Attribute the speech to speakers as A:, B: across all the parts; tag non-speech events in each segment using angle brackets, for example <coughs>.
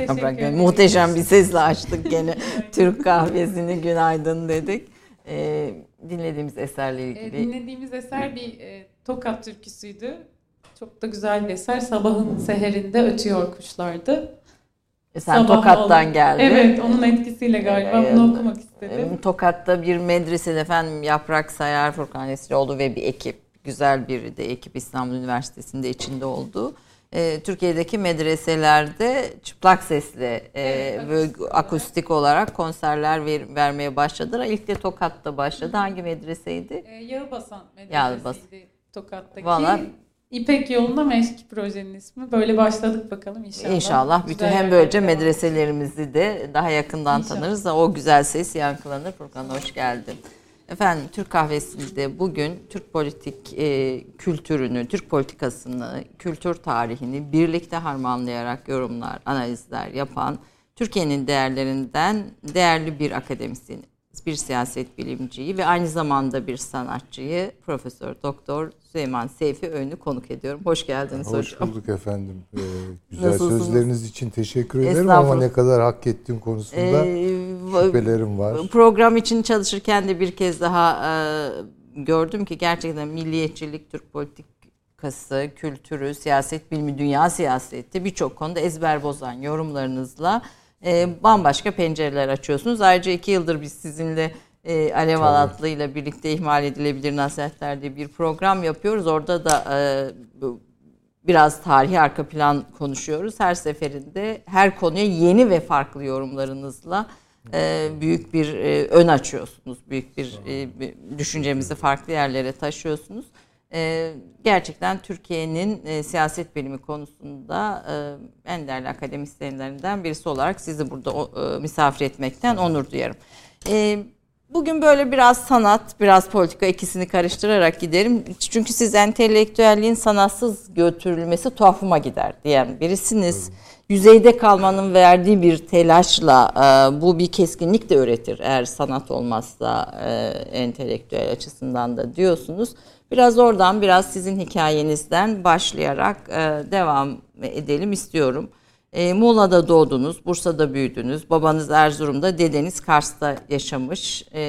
A: ederim.
B: Muhteşem bir sesle açtık gene Türk kahvesini günaydın dedik. Ee, dinlediğimiz eserle
A: E,
B: ilgili
A: dinlediğimiz eser bir e, Tokat türküsüydü. Çok da güzel bir eser. Sabahın seherinde ötüyor kuşlardı.
B: E, sen
A: Sabah
B: Tokat'tan
A: oldu.
B: geldin.
A: Evet, onun etkisiyle galiba bunu okumak istedim.
B: Ee, Tokat'ta bir medresede efendim Yaprak Sayar, Furkan Esrioğlu ve bir ekip. Güzel bir de ekip İstanbul Üniversitesi'nde içinde oldu. Ee, Türkiye'deki medreselerde çıplak sesle e,
A: Evet,
B: ve
A: akustik olarak.
B: konserler ver- vermeye başladılar. İlk de Tokat'ta başladı. Hangi medreseydi?
A: E, Yağbasan
B: Yağbasan.
A: medresesiydi Tokat'taki.
B: Valla-
A: İpek Yolunda Meşk projenin ismi. Böyle başladık bakalım inşallah.
B: İnşallah bütün
A: Güzel
B: hem böylece
A: devam
B: medreselerimizi de daha yakından
A: İnşallah.
B: tanırız da o güzel ses yankılanır. Furkan hoş geldin. Efendim Türk kahvesinde bugün Türk politik e, kültürünü, Türk politikasını, kültür tarihini birlikte harmanlayarak yorumlar, analizler yapan Türkiye'nin değerlerinden değerli bir akademisyen, bir siyaset bilimciyi ve aynı zamanda bir sanatçıyı Profesör Doktor Süleyman Seyfi Önlü konuk ediyorum. Hoş geldiniz
C: Hoş
B: hocam.
C: bulduk efendim. Ee, güzel
B: Nasılsınız?
C: sözleriniz için teşekkür ederim ama ne kadar hak ettiğim konusunda
B: Ee,
C: şüphelerim var.
B: Program için çalışırken de bir kez daha e, gördüm ki gerçekten milliyetçilik, Türk politikası, kültürü, siyaset bilimi, dünya siyaseti birçok konuda ezber bozan yorumlarınızla e, bambaşka pencereler açıyorsunuz. Ayrıca iki yıldır biz sizinle e, Alev Alatlı ile birlikte ihmal edilebilir nasihatler diye bir program yapıyoruz. Orada da e, biraz tarihi arka plan konuşuyoruz. Her seferinde her konuya yeni ve farklı yorumlarınızla e, büyük bir e, ön açıyorsunuz. Büyük bir e, bir düşüncemizi farklı yerlere taşıyorsunuz. E, gerçekten Türkiye'nin e, siyaset bilimi konusunda e, en değerli akademisyenlerinden birisi olarak sizi burada o, e, misafir etmekten onur duyarım. E, Bugün böyle biraz sanat, biraz politika ikisini karıştırarak giderim. Çünkü siz entelektüelliğin sanatsız götürülmesi tuhafıma gider diyen birisiniz. Yüzeyde kalmanın verdiği bir telaşla e, bu bir keskinlik de öğretir eğer sanat olmazsa e, entelektüel açısından da diyorsunuz. Biraz oradan biraz sizin hikayenizden başlayarak e, devam edelim istiyorum. E, Muğla'da doğdunuz, Bursa'da büyüdünüz, babanız Erzurum'da, dedeniz Kars'ta yaşamış e,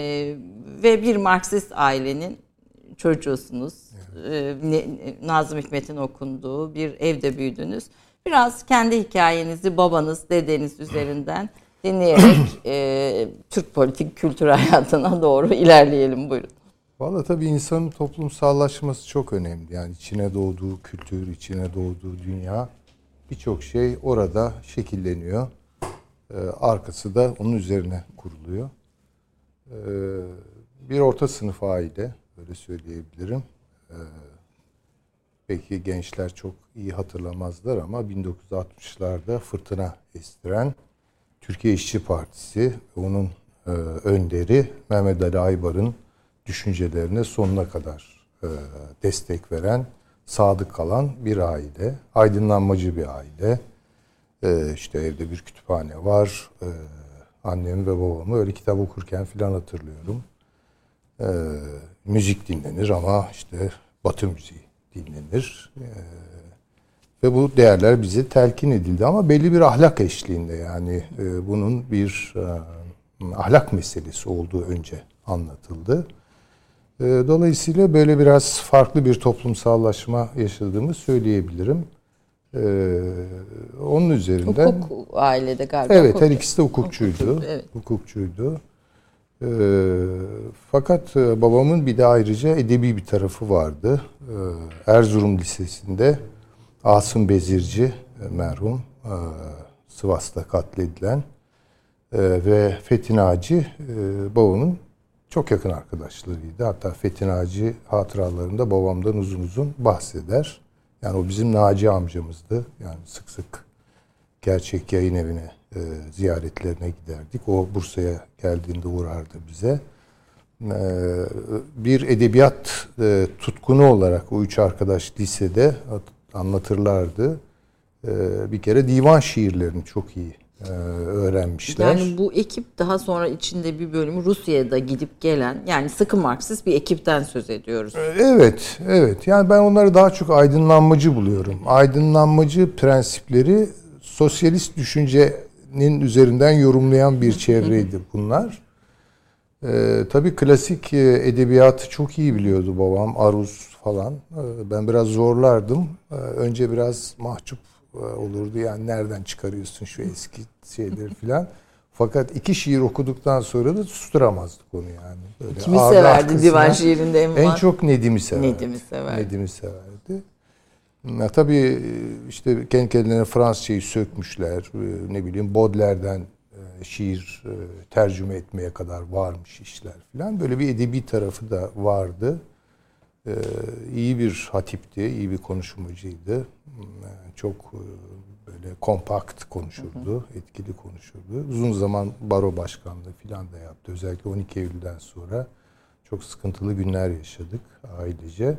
B: ve bir Marksist ailenin çocuğusunuz. E, Nazım Hikmet'in okunduğu bir evde büyüdünüz. Biraz kendi hikayenizi babanız, dedeniz üzerinden <coughs> dinleyerek e, Türk politik kültür hayatına doğru ilerleyelim. Buyurun.
C: Valla tabii insanın toplumsallaşması çok önemli. Yani içine doğduğu kültür, içine doğduğu dünya birçok şey orada şekilleniyor. Ee, arkası da onun üzerine kuruluyor. Ee, bir orta sınıf aile, öyle söyleyebilirim. Ee, belki gençler çok iyi hatırlamazlar ama 1960'larda fırtına estiren Türkiye İşçi Partisi onun e, önderi Mehmet Ali Aybar'ın düşüncelerine sonuna kadar e, destek veren, sadık kalan bir aile, aydınlanmacı bir aile. E, işte evde bir kütüphane var. Ee, annemi ve babamı öyle kitap okurken filan hatırlıyorum. Ee, müzik dinlenir ama işte Batı müziği dinlenir. Ee, ve bu değerler bize telkin edildi ama belli bir ahlak eşliğinde yani e, bunun bir e, ahlak meselesi olduğu önce anlatıldı. E, dolayısıyla böyle biraz farklı bir toplumsallaşma yaşadığımı söyleyebilirim. E, onun üzerinden
B: Hukuk ailede galiba.
C: Evet, her
B: hukuk.
C: ikisi de hukukçuydu.
B: Hukukçuydu, evet.
C: Hukukçuydu. Ee, fakat e, babamın bir de ayrıca edebi bir tarafı vardı. Ee, Erzurum Lisesi'nde Asım Bezirci e, merhum e, Sivas'ta katledilen e, ve Fethi Naci e, babamın çok yakın arkadaşlarıydı. Hatta Fethi Naci hatıralarında babamdan uzun uzun bahseder. Yani o bizim Naci amcamızdı. Yani sık sık gerçek yayın evine e, ziyaretlerine giderdik. O Bursa'ya geldiğinde uğrardı bize. E, bir edebiyat e, tutkunu olarak o üç arkadaş lisede at- anlatırlardı. E, bir kere divan şiirlerini çok iyi öğrenmişler.
B: Yani bu ekip daha sonra içinde bir bölümü Rusya'da gidip gelen yani sıkı Marksist bir ekipten söz ediyoruz.
C: Evet, evet. Yani ben onları daha çok aydınlanmacı buluyorum. Aydınlanmacı prensipleri sosyalist düşüncenin üzerinden yorumlayan bir çevreydi bunlar. Ee, tabii klasik e, edebiyatı çok iyi biliyordu babam, Aruz falan. Ben biraz zorlardım. Önce biraz mahcup e, olurdu. Yani nereden çıkarıyorsun şu eski şeyleri filan. Fakat iki şiir okuduktan sonra da susturamazdık onu yani. Böyle
B: Kimi severdi divan şiirinde en,
C: En çok Nedim'i severdi.
B: Nedim'i severdi.
C: Nedim'i severdi. Ya tabii işte kendi kendilerine Fransızcayı sökmüşler. Ee, Ne bileyim Baudelaire'den e, şiir e, tercüme etmeye kadar varmış işler filan. Böyle bir edebi tarafı da vardı. Ee, iyi bir hatipti, iyi bir konuşmacıydı. Ee, Çok e, böyle kompakt konuşurdu, etkili konuşurdu. Uzun zaman baro başkanlığı filan da yaptı. Özellikle 12 Eylül'den sonra çok sıkıntılı günler yaşadık ailece.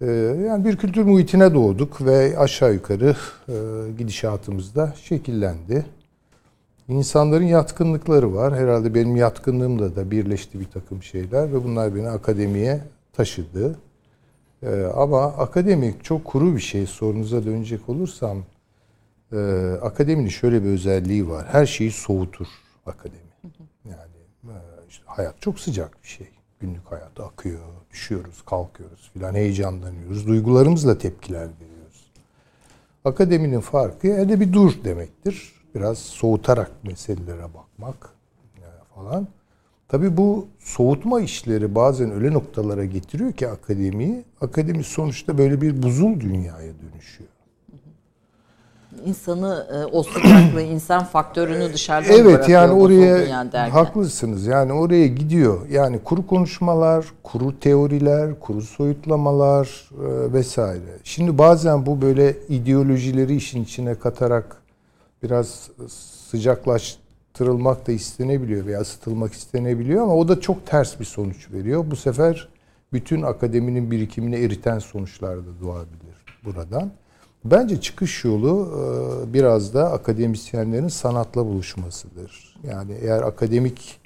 C: Ee, Yani bir kültür muhitine doğduk ve aşağı yukarı e, gidişatımız da şekillendi. İnsanların yatkınlıkları var. Herhalde benim yatkınlığımla da birleşti bir takım şeyler ve bunlar beni akademiye taşıdı. Ee, ama akademik çok kuru bir şey. Sorunuza dönecek olursam e, akademinin şöyle bir özelliği var. Her şeyi soğutur akademi. Yani e, işte hayat çok sıcak bir şey. Günlük hayat akıyor, düşüyoruz, kalkıyoruz filan, heyecanlanıyoruz. Duygularımızla tepkiler veriyoruz. Akademinin farkı elde bir dur demektir. Biraz soğutarak meselelere bakmak e, falan. Tabii bu soğutma işleri bazen öyle noktalara getiriyor ki akademiyi. Akademi sonuçta böyle bir buzul dünyaya dönüşüyor.
B: İnsanı e, o sıcaklığı, insan faktörünü dışarıdan
C: Evet
B: bırakıyor
C: yani oraya haklısınız. Yani oraya gidiyor. Yani kuru konuşmalar, kuru teoriler, kuru soyutlamalar e, vesaire. Şimdi bazen bu böyle ideolojileri işin içine katarak biraz sıcaklaştırılmak da istenebiliyor veya ısıtılmak istenebiliyor ama o da çok ters bir sonuç veriyor. Bu sefer bütün akademinin birikimini eriten sonuçlar da doğabilir buradan. Bence çıkış yolu e, biraz da akademisyenlerin sanatla buluşmasıdır. Yani eğer akademik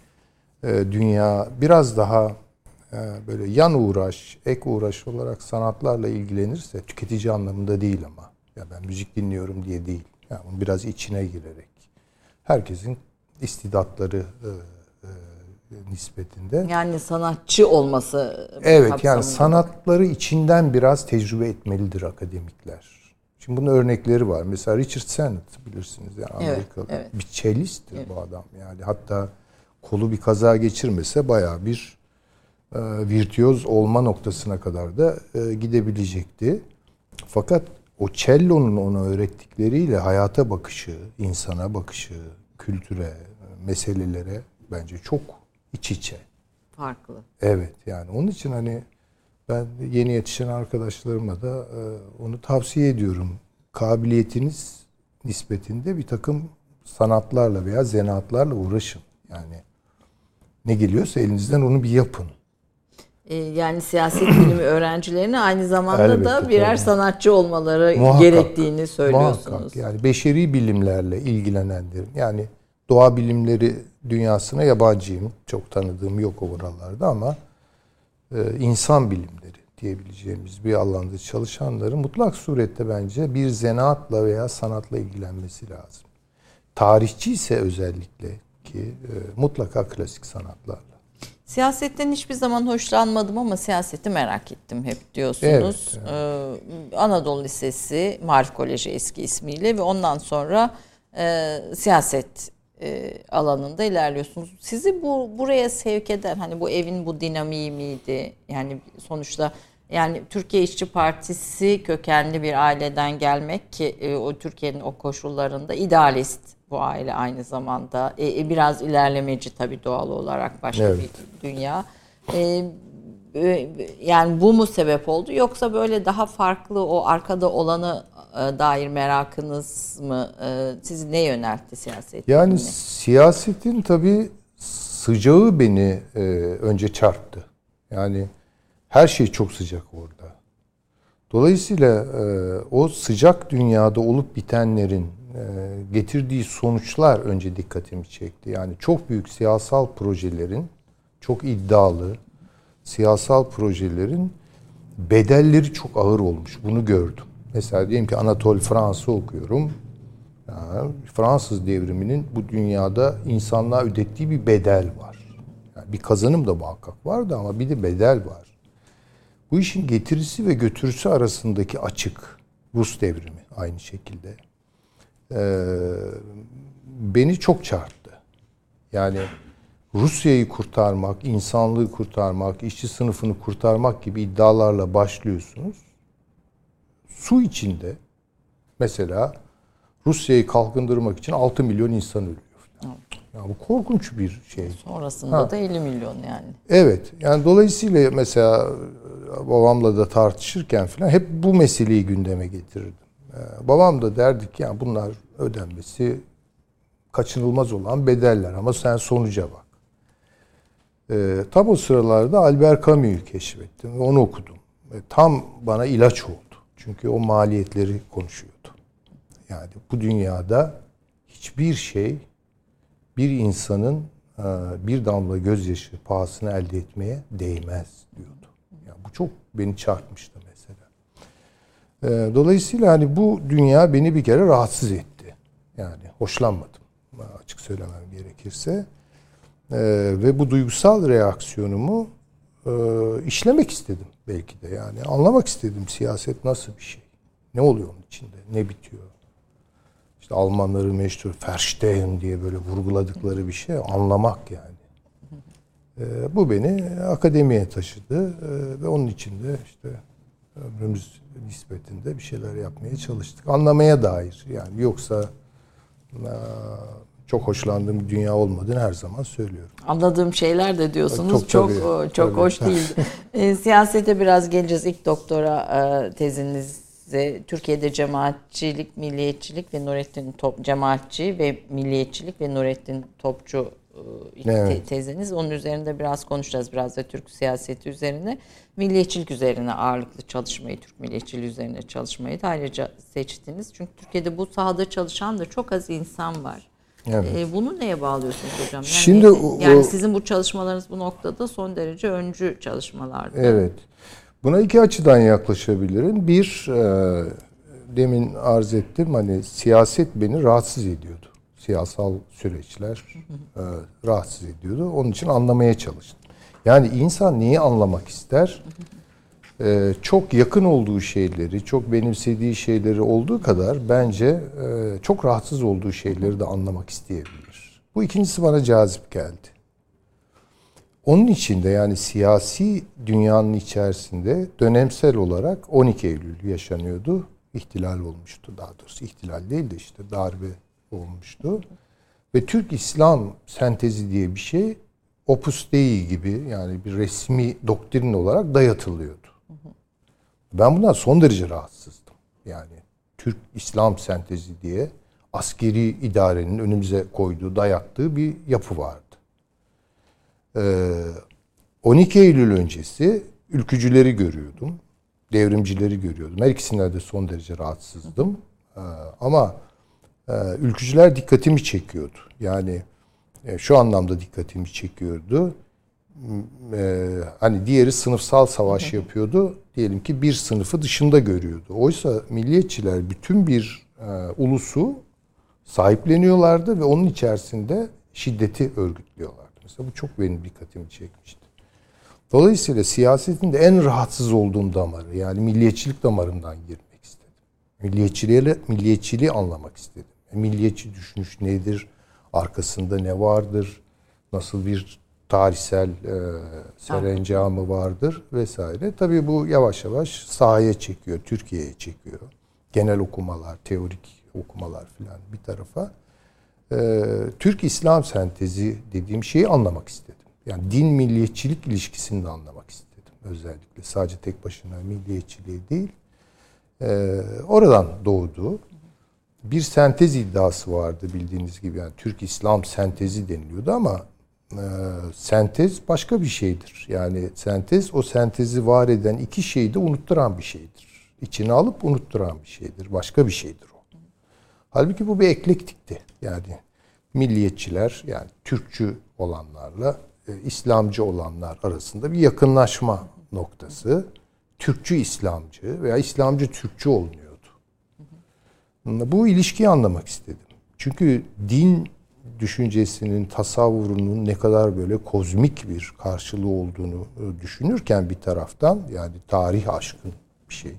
C: e, dünya biraz daha e, böyle yan uğraş, ek uğraş olarak sanatlarla ilgilenirse tüketici anlamında değil ama ya ben müzik dinliyorum diye değil. Yani biraz içine girerek herkesin istidatları e, e, nispetinde
B: Yani sanatçı olması
C: Evet yani sanatları içinden biraz tecrübe etmelidir akademikler. Şimdi bunun örnekleri var. Mesela Richard Sennett bilirsiniz yani
B: Evet,
C: Amerikalı
B: evet.
C: bir cellisttir bu adam. Yani hatta kolu bir kaza geçirmese bayağı bir e, virtüöz olma noktasına kadar da e, gidebilecekti. Fakat o cello'nun ona öğrettikleriyle hayata bakışı, insana bakışı, kültüre, meselelere bence çok iç içe.
B: farklı.
C: Evet yani onun için hani ben yeni yetişen arkadaşlarıma da e, onu tavsiye ediyorum. Kabiliyetiniz nispetinde bir takım sanatlarla veya zanaatlarla uğraşın. Yani ne geliyorsa elinizden onu bir yapın.
B: E, yani siyaset <clears throat> bilimi öğrencilerine aynı zamanda
C: Elbette,
B: da birer
C: tabii.
B: sanatçı olmaları
C: Muhakkak,
B: gerektiğini söylüyorsunuz.
C: Muhakkak yani beşeri bilimlerle ilgilenenlerin yani doğa bilimleri dünyasına yabancıyım. Çok tanıdığım yok oralarda ama e, insan bilimleri diyebileceğimiz bir alanda çalışanların mutlak surette bence bir zanaatla veya sanatla ilgilenmesi lazım. Tarihçi ise özellikle ki e, mutlaka klasik sanatlarla.
B: Siyasetten hiçbir zaman hoşlanmadım ama siyaseti merak ettim hep diyorsunuz. Ee, Anadolu Lisesi, Marif Koleji eski ismiyle ve ondan sonra e, siyaset e, alanında ilerliyorsunuz. Sizi bu buraya sevk eden hani bu evin bu dinamiği miydi? Yani sonuçta yani Türkiye İşçi Partisi kökenli bir aileden gelmek ki e, o Türkiye'nin o koşullarında idealist bu aile aynı zamanda E, e, biraz ilerlemeci tabii doğal olarak başka
C: Evet.
B: bir dünya. E, e, yani bu mu sebep oldu yoksa böyle daha farklı o arkada olanı dair merakınız mı e, sizi ne yöneltti siyaset?
C: Yani
B: bilimine?
C: siyasetin tabii sıcağı beni e, önce çarptı. Yani her şey çok sıcak orada. Dolayısıyla e, o sıcak dünyada olup bitenlerin e, getirdiği sonuçlar önce dikkatimi çekti. Yani çok büyük siyasal projelerin, çok iddialı siyasal projelerin bedelleri çok ağır olmuş. Bunu gördüm. Mesela diyelim ki Anatole Fransa okuyorum. Yani Fransız devriminin bu dünyada insanlığa ödettiği bir bedel var. Yani bir kazanım da muhakkak vardı ama bir de bedel var. Bu işin getirisi ve götürüsü arasındaki açık, Rus devrimi aynı şekilde, ee, beni çok çarptı. Yani Rusya'yı kurtarmak, insanlığı kurtarmak, işçi sınıfını kurtarmak gibi iddialarla başlıyorsunuz. Su içinde mesela Rusya'yı kalkındırmak için 6 milyon insan ölüyor. Ya bu korkunç bir şey.
B: Sonrasında
C: Ha.
B: da 50 milyon yani.
C: Evet. Yani dolayısıyla mesela babamla da tartışırken falan hep bu meseleyi gündeme getirirdim. Ee, babam da derdi ki yani bunlar ödenmesi kaçınılmaz olan bedeller ama sen sonuca bak. Ee, tam o sıralarda Albert Camus'u keşfettim ve onu okudum. Ve tam bana ilaç oldu. Çünkü o maliyetleri konuşuyordu. Yani bu dünyada hiçbir şey bir insanın e, bir damla gözyaşı pahasına elde etmeye değmez diyordu. Yani bu çok beni çarpmıştı mesela. E, Dolayısıyla hani bu dünya beni bir kere rahatsız etti. Yani hoşlanmadım açık söylemem gerekirse. E, Ve bu duygusal reaksiyonumu e, işlemek istedim belki de yani. Anlamak istedim siyaset nasıl bir şey. Ne oluyor onun içinde? Ne bitiyor? İşte Almanları meşhur Verstehen diye böyle vurguladıkları bir şey anlamak yani. Ee, bu beni akademiye taşıdı Ee, ve onun içinde işte ömrümüz nispetinde bir şeyler yapmaya çalıştık. Anlamaya dair yani yoksa e, çok hoşlandığım bir dünya olmadığını her zaman söylüyorum.
B: Anladığım şeyler de diyorsunuz.
C: Çok
B: Çok
C: tabii,
B: çok,
C: tabii.
B: hoş değil. <laughs> E, siyasete biraz geleceğiz. İlk doktora e, tezinize Türkiye'de cemaatçilik, milliyetçilik ve Nurettin Top cemaatçi ve milliyetçilik ve Nurettin Topçu e,
C: Evet.
B: teziniz. Onun üzerinde biraz konuşacağız. Biraz da Türk siyaseti üzerine. Milliyetçilik üzerine ağırlıklı çalışmayı, Türk milliyetçiliği üzerine çalışmayı da ayrıca seçtiniz. Çünkü Türkiye'de bu sahada çalışan da çok az insan var.
C: Evet.
B: E, bunu neye bağlıyorsunuz hocam? Yani,
C: Şimdi o-
B: yani sizin bu çalışmalarınız bu noktada son derece öncü çalışmalardı.
C: Evet. Buna iki açıdan yaklaşabilirim. Bir, e, demin arz ettim hani siyaset beni rahatsız ediyordu. Siyasal süreçler e, rahatsız ediyordu. Onun için anlamaya çalıştım. Yani insan neyi anlamak ister? E, çok yakın olduğu şeyleri, çok benimsediği şeyleri olduğu kadar bence e, çok rahatsız olduğu şeyleri de anlamak isteyebilir. Bu ikincisi bana cazip geldi. Onun içinde yani siyasi dünyanın içerisinde dönemsel olarak 12 Eylül yaşanıyordu. İhtilal olmuştu daha doğrusu. ihtilal değil de işte darbe olmuştu. Ve Türk İslam sentezi diye bir şey Opus Dei gibi yani bir resmi doktrin olarak dayatılıyordu. Ben bundan son derece rahatsızdım. Yani Türk İslam sentezi diye askeri idarenin önümüze koyduğu, dayattığı bir yapı vardı. Ee, 12 Eylül öncesi ülkücüleri görüyordum. Devrimcileri görüyordum. Her ikisinden de son derece rahatsızdım. Ee, ama e, ülkücüler dikkatimi çekiyordu. Yani e, şu anlamda dikkatimi çekiyordu. E, hani diğeri sınıfsal savaş yapıyordu. Diyelim ki bir sınıfı dışında görüyordu. Oysa milliyetçiler bütün bir e, ulusu sahipleniyorlardı ve onun içerisinde şiddeti örgütlüyorlardı. Mesela bu çok benim dikkatimi çekmişti. Dolayısıyla siyasetin de en rahatsız olduğum damarı yani milliyetçilik damarından girmek istedim. Milliyetçiliği, milliyetçiliği anlamak istedim. Milliyetçi düşünüş nedir? Arkasında ne vardır? Nasıl bir tarihsel e, serencamı vardır vesaire. Tabii bu yavaş yavaş sahaya çekiyor, Türkiye'ye çekiyor. Genel okumalar, teorik okumalar filan bir tarafa. E, Türk İslam sentezi dediğim şeyi anlamak istedim. Yani din milliyetçilik ilişkisini de anlamak istedim özellikle. Sadece tek başına milliyetçiliği değil. E, oradan doğdu. Bir sentez iddiası vardı bildiğiniz gibi. Yani Türk İslam sentezi deniliyordu ama e, sentez başka bir şeydir. Yani sentez o sentezi var eden iki şeyi de unutturan bir şeydir. İçine alıp unutturan bir şeydir. Başka bir şeydir o. Halbuki bu bir eklektikti. Yani milliyetçiler yani Türkçü olanlarla e, İslamcı olanlar arasında bir yakınlaşma noktası. Türkçü İslamcı veya İslamcı Türkçü olunuyordu. Bu ilişkiyi anlamak istedim. Çünkü din düşüncesinin, tasavvurunun ne kadar böyle kozmik bir karşılığı olduğunu e, düşünürken bir taraftan yani tarih aşkın bir şey.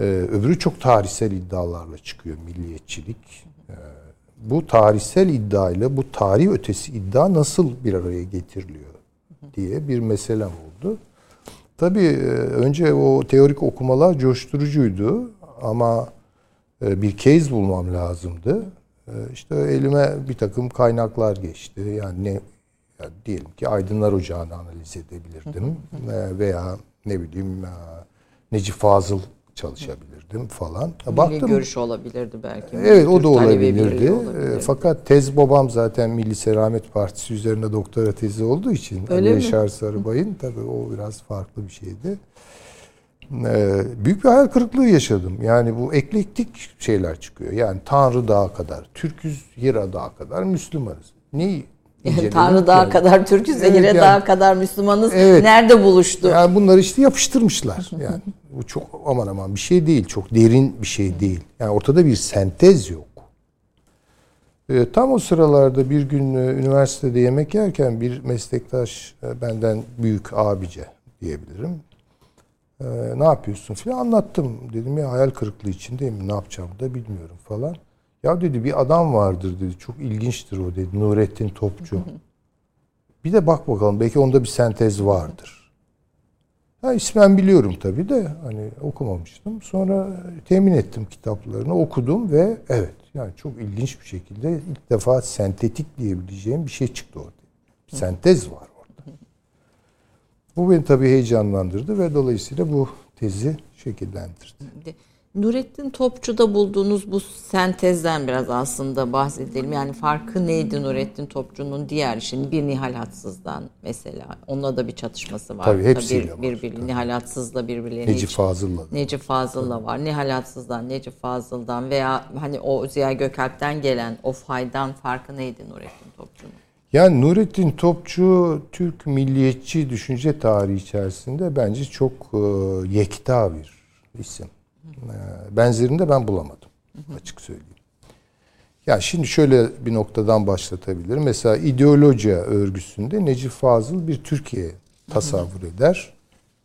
C: Ee, öbürü çok tarihsel iddialarla çıkıyor milliyetçilik. Ee, bu tarihsel iddiayla bu tarih ötesi iddia nasıl bir araya getiriliyor diye bir meselem oldu. Tabii e, önce o teorik okumalar coşturucuydu ama e, bir case bulmam lazımdı. E, İşte elime bir takım kaynaklar geçti. Yani ne yani diyelim ki Aydınlar Ocağı'nı analiz edebilirdim E, veya ne bileyim e, Necip Fazıl çalışabilirdim falan.
B: Milli görüş olabilirdi belki.
C: Evet o da olabilirdi.
B: olabilirdi.
C: Fakat tez babam zaten Milli Selamet Partisi üzerine doktora tezi olduğu için
B: Öyle
C: Ali? Yaşar Sarıbay'ın tabii o biraz farklı bir şeydi. E, büyük bir hayal kırıklığı yaşadım. Yani bu eklektik şeyler çıkıyor. Yani Tanrı Dağı kadar, Türküz Hira Dağı kadar Müslümanız. Neyi? <laughs>
B: Tanrı Dağı
C: yani?
B: kadar Türk'üz,
C: Evet,
B: Zehire
C: yani-
B: Dağı kadar Müslümanız.
C: Evet.
B: Nerede buluştu?
C: Yani bunları işte yapıştırmışlar. <laughs> Yani bu çok aman aman bir şey değil. Çok derin bir şey değil. Yani ortada bir sentez yok. Ee, tam o sıralarda bir gün e, üniversitede yemek yerken bir meslektaş e, benden büyük abice diyebilirim. E, ne yapıyorsun filan anlattım. Dedim ya hayal kırıklığı içindeyim. Ne yapacağımı da bilmiyorum falan. Ya dedi bir adam vardır dedi. Çok ilginçtir o dedi. Nurettin Topçu. Bir de bak bakalım belki onda bir sentez vardır. Ha, ismen biliyorum tabii de hani okumamıştım. Sonra temin ettim kitaplarını okudum ve evet yani çok ilginç bir şekilde ilk defa sentetik diyebileceğim bir şey çıktı orada. Bir sentez var. Bu beni tabii heyecanlandırdı ve dolayısıyla bu tezi şekillendirdi.
B: Nurettin Topçu'da bulduğunuz bu sentezden biraz aslında bahsedelim. Yani farkı neydi Nurettin Topçu'nun diğer işin bir Nihal Hatsız'dan mesela. Onunla da bir çatışması var.
C: Tabii, hepsiyle
B: bir,
C: var.
B: birbiri,
C: Tabii.
B: Nihal Hatsız'la birbirlerine
C: Necip Fazıl'la.
B: Necip Fazıl'la var. Nihal Hatsız'dan, Necip Fazıl'dan veya hani o Ziya Gökalp'ten gelen o faydan farkı neydi Nurettin Topçu'nun?
C: Yani Nurettin Topçu Türk milliyetçi düşünce tarihi içerisinde bence çok e, yekta bir isim. E, benzerini de ben bulamadım açık söyleyeyim. Ya şimdi şöyle bir noktadan başlatabilirim. Mesela ideolojiya örgüsünde Necip Fazıl bir Türkiye tasavvur eder.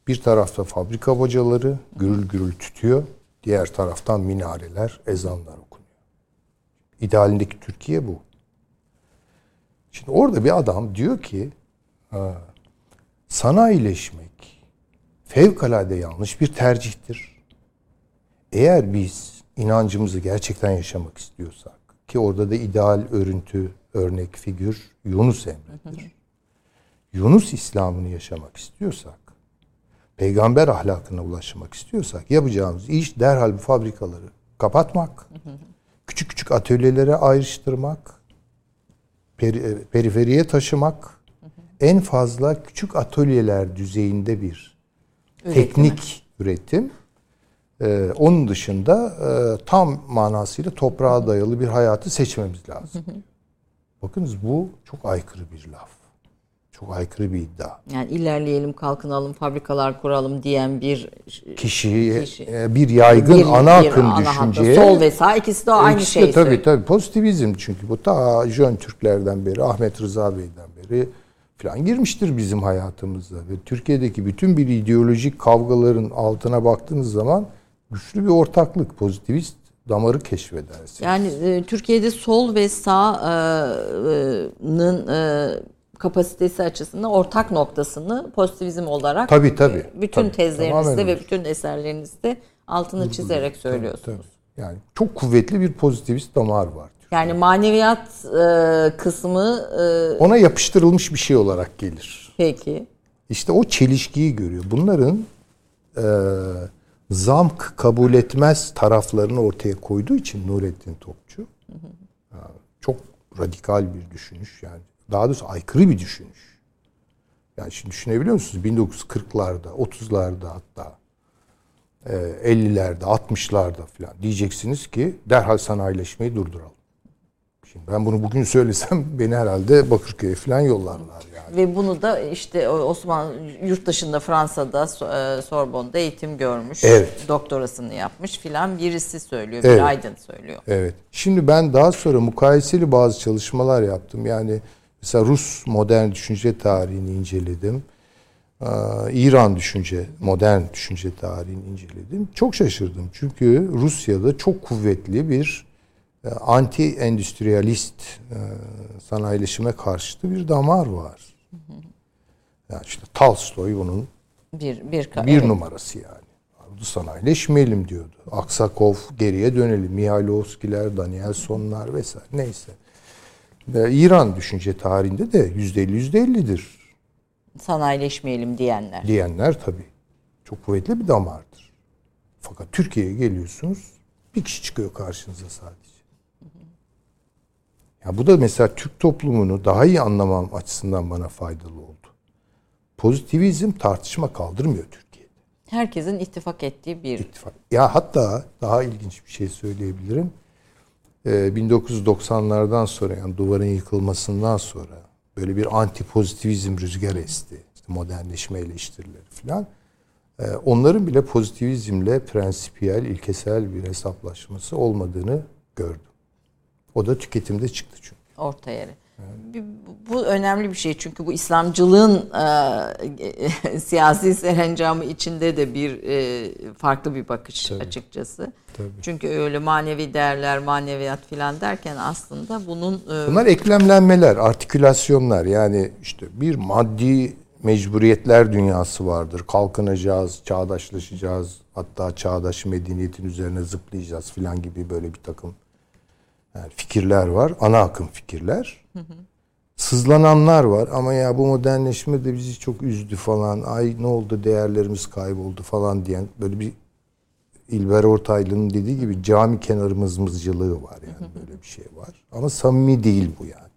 C: Bir tarafta fabrika bacaları gürül gürül tütüyor. Diğer taraftan minareler, ezanlar okunuyor. İdealindeki Türkiye bu. Şimdi orada bir adam diyor ki sanayileşmek fevkalade yanlış bir tercihtir. Eğer biz inancımızı gerçekten yaşamak istiyorsak ki orada da ideal örüntü, örnek, figür Yunus Emre'dir. Yunus İslam'ını yaşamak istiyorsak, peygamber ahlakına ulaşmak istiyorsak yapacağımız iş derhal bu fabrikaları kapatmak, küçük küçük atölyelere ayrıştırmak, peri- periferiye taşımak, en fazla küçük atölyeler düzeyinde bir
B: Üretimi.
C: teknik üretim. Ee, onun dışında e, tam manasıyla toprağa dayalı bir hayatı seçmemiz lazım. Bakınız bu çok aykırı bir laf. Çok aykırı bir iddia.
B: Yani ilerleyelim, kalkınalım, fabrikalar kuralım diyen bir
C: Kişiyi
B: Kişi.
C: e, bir yaygın
B: bir-
C: ana
B: bir
C: akım
B: ana hatta
C: düşünceye
B: sol ve sağ ikisi de aynı
C: İkisi de tabii tabii pozitivizm çünkü bu ta Jön Türklerden beri Ahmet Rıza Bey'den beri falan girmiştir bizim hayatımıza ve Türkiye'deki bütün bir ideolojik kavgaların altına baktığınız zaman güçlü bir ortaklık pozitivist damarı keşfedersiniz.
B: Yani e, Türkiye'de sol ve sağ'nın e, kapasitesi açısından ortak noktasını pozitivizm olarak
C: Tabii, tabii.
B: e, bütün
C: Tabii,
B: tezlerinizde ve bütün eserlerinizde altını çizerek söylüyorsunuz.
C: Tabii. Yani çok kuvvetli bir pozitivist damar var.
B: Yani maneviyat e, kısmı e,
C: Ona yapıştırılmış bir şey olarak gelir.
B: peki.
C: İşte o çelişkiyi görüyor. Bunların e, zamk kabul etmez taraflarını ortaya koyduğu için Nurettin Topçu e, çok radikal bir düşünüş yani daha doğrusu aykırı bir düşünüş. Yani şimdi düşünebiliyor musunuz? 1940'larda, 30'larda hatta e, 50'lerde, 60'larda falan diyeceksiniz ki derhal sanayileşmeyi durduralım. Şimdi ben bunu bugün söylesem <laughs> beni herhalde Bakırköy'e falan yollarlar yani.
B: Ve bunu da işte Osman yurt dışında Fransa'da e, Sorbonne'da eğitim görmüş.
C: Evet.
B: Doktorasını yapmış filan birisi söylüyor.
C: Evet.
B: Bir aydın söylüyor.
C: Evet. Şimdi ben daha sonra mukayeseli bazı çalışmalar yaptım. Yani mesela Rus modern düşünce tarihini inceledim. Ee, İran düşünce, modern düşünce tarihini inceledim. Çok şaşırdım. Çünkü Rusya'da çok kuvvetli bir e, anti-endüstriyalist e, sanayileşime karşıtı bir damar var. Yani işte Tolstoy bunun
B: Bir bir
C: bir
B: evet.
C: numarası yani. Bu sanayileşmeyelim diyordu. Aksakov geriye dönelim. Mihailovskiler, Danielsonlar vesaire neyse. Ve İran düşünce tarihinde de yüzde elli yüzde ellidir
B: sanayileşmeyelim diyenler.
C: diyenler tabii. Çok kuvvetli bir damardır. Fakat Türkiye'ye geliyorsunuz bir kişi çıkıyor karşınıza sadece. Ya bu da mesela Türk toplumunu daha iyi anlamam açısından bana faydalı oldu. Pozitivizm tartışma kaldırmıyor Türkiye'de.
B: Herkesin ittifak ettiği bir
C: İttifak. Ya hatta daha ilginç bir şey söyleyebilirim. Ee, 1990'lardan sonra yani duvarın yıkılmasından sonra böyle bir anti pozitivizm rüzgar esti. İşte modernleşme eleştirileri falan. Ee, onların bile pozitivizmle prensipiyel, ilkesel bir hesaplaşması olmadığını gördüm. O da tüketimde çıktı çünkü.
B: orta yeri. Bu- önemli bir şey çünkü bu İslamcılığın e, <laughs> siyasi serencamı içinde de bir e, farklı bir bakış açıkçası.
C: Tabii.
B: Çünkü öyle manevi değerler, maneviyat filan derken aslında bunun e,
C: Bunlar eklemlenmeler, artikülasyonlar. Yani işte bir maddi mecburiyetler dünyası vardır. Kalkınacağız, çağdaşlaşacağız. Hatta çağdaş medeniyetin üzerine zıplayacağız filan gibi böyle bir takım yani fikirler var. Ana akım fikirler. Sızlananlar var ama ya bu modernleşme de bizi çok üzdü falan. Ay ne oldu değerlerimiz kayboldu falan diyen böyle bir İlber Ortaylı'nın dediği gibi cami kenarı mızmızcılığı var yani böyle bir şey var. Ama samimi değil bu yani.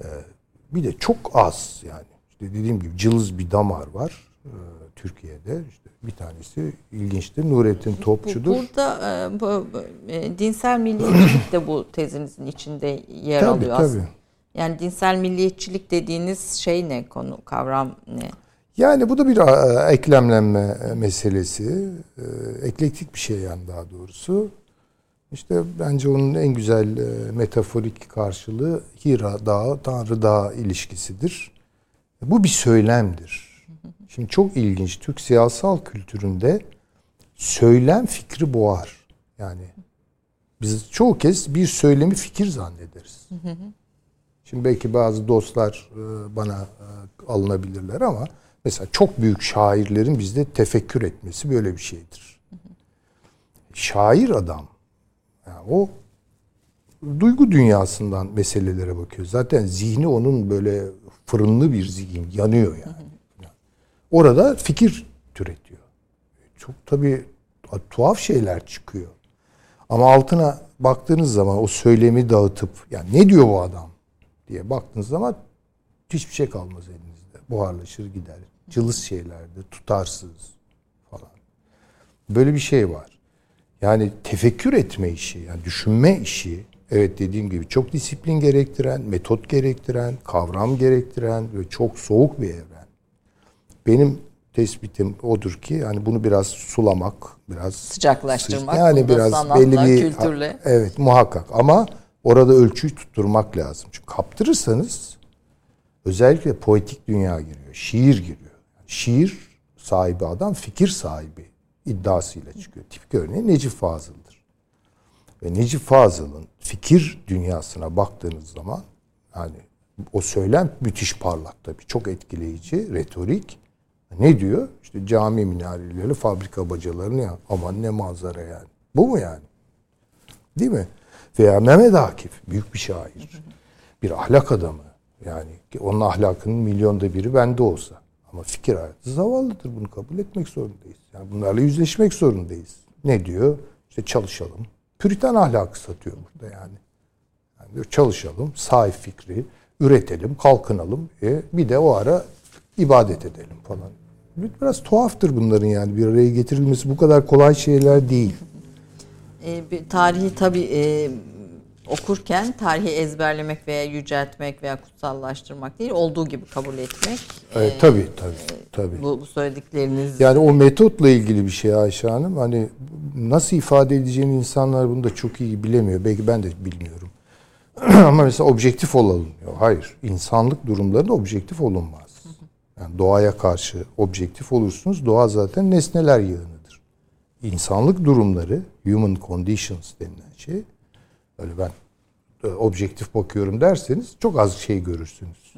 C: Ee, bir de çok az yani. İşte dediğim gibi cılız bir damar var e, Türkiye'de. İşte bir tanesi ilginçtir. Nurettin Topçu'dur.
B: burada e, bu, e, dinsel milliyetçilik de bu tezinizin içinde yer
C: Tabii,
B: alıyor
C: tabii.
B: aslında. Yani dinsel milliyetçilik dediğiniz şey ne konu kavram ne?
C: Yani bu da bir e, eklemlenme meselesi. E, eklektik bir şey yani daha doğrusu. İşte bence onun en güzel metaforik karşılığı Hira Dağı, Tanrı Dağı ilişkisidir. Bu bir söylemdir. Şimdi çok ilginç. Türk siyasal kültüründe söylem fikri boğar. Yani biz çoğu kez bir söylemi fikir zannederiz. Şimdi belki bazı dostlar e, bana e, alınabilirler ama mesela çok büyük şairlerin bizde tefekkür etmesi böyle bir şeydir. Şair adam yani o duygu dünyasından meselelere bakıyor. Zaten zihni onun böyle fırınlı bir zihin, yanıyor yani. Orada fikir türetiyor. Çok tabii tuhaf şeyler çıkıyor. Ama altına baktığınız zaman o söylemi dağıtıp yani ne diyor bu adam diye baktığınız zaman hiçbir şey kalmaz elinizde. Buharlaşır gider. Cılız şeylerde, tutarsız falan. Böyle bir şey var. Yani tefekkür etme işi, yani düşünme işi, evet dediğim gibi çok disiplin gerektiren, metot gerektiren, kavram gerektiren ve çok soğuk bir evren. Benim tespitim odur ki yani bunu biraz sulamak, biraz
B: Sıcaklaştırmak,
C: yani biraz
B: sanatla,
C: belli bir
B: kültürle.
C: evet muhakkak ama orada ölçüyü tutturmak lazım. Çünkü kaptırırsanız özellikle poetik dünya giriyor, şiir giriyor. Şiir sahibi adam fikir sahibi iddiasıyla çıkıyor. Tipik örneği Necip Fazıl'dır. Ve Necip Fazıl'ın fikir dünyasına baktığınız zaman yani o söylem müthiş parlak tabii. Çok etkileyici, retorik. Ne diyor? İşte cami minareleri, fabrika bacalarını ya. Aman ne manzara yani. Bu mu yani? Değil mi? Veya Mehmet Akif, büyük bir şair. Bir ahlak adamı. Yani onun ahlakının milyonda biri bende olsa. Ama fikir hayatı zavallıdır. Bunu kabul etmek zorundayız. Yani bunlarla yüzleşmek zorundayız. Ne diyor? İşte çalışalım. Püritan ahlakı satıyor burada yani. yani diyor, çalışalım, sahip fikri, üretelim, kalkınalım. E, bir de o ara ibadet edelim falan. Biraz tuhaftır bunların yani bir araya getirilmesi bu kadar kolay şeyler değil.
B: E, bir tarihi tabii e, okurken tarihi ezberlemek veya yüceltmek veya kutsallaştırmak değil, olduğu gibi kabul etmek.
C: Evet, tabii tabii. tabii.
B: Bu, bu söyledikleriniz
C: Yani o metotla ilgili bir şey Ayşe Hanım. Hani nasıl ifade edeceğini insanlar bunu da çok iyi bilemiyor. Belki ben de bilmiyorum. <clears throat> Ama mesela objektif olalım. Hayır. insanlık durumlarında objektif olunmaz. Yani doğaya karşı objektif olursunuz. Doğa zaten nesneler yığınıdır. İnsanlık durumları, human conditions denilen şey, öyle ben e, objektif bakıyorum derseniz çok az şey görürsünüz.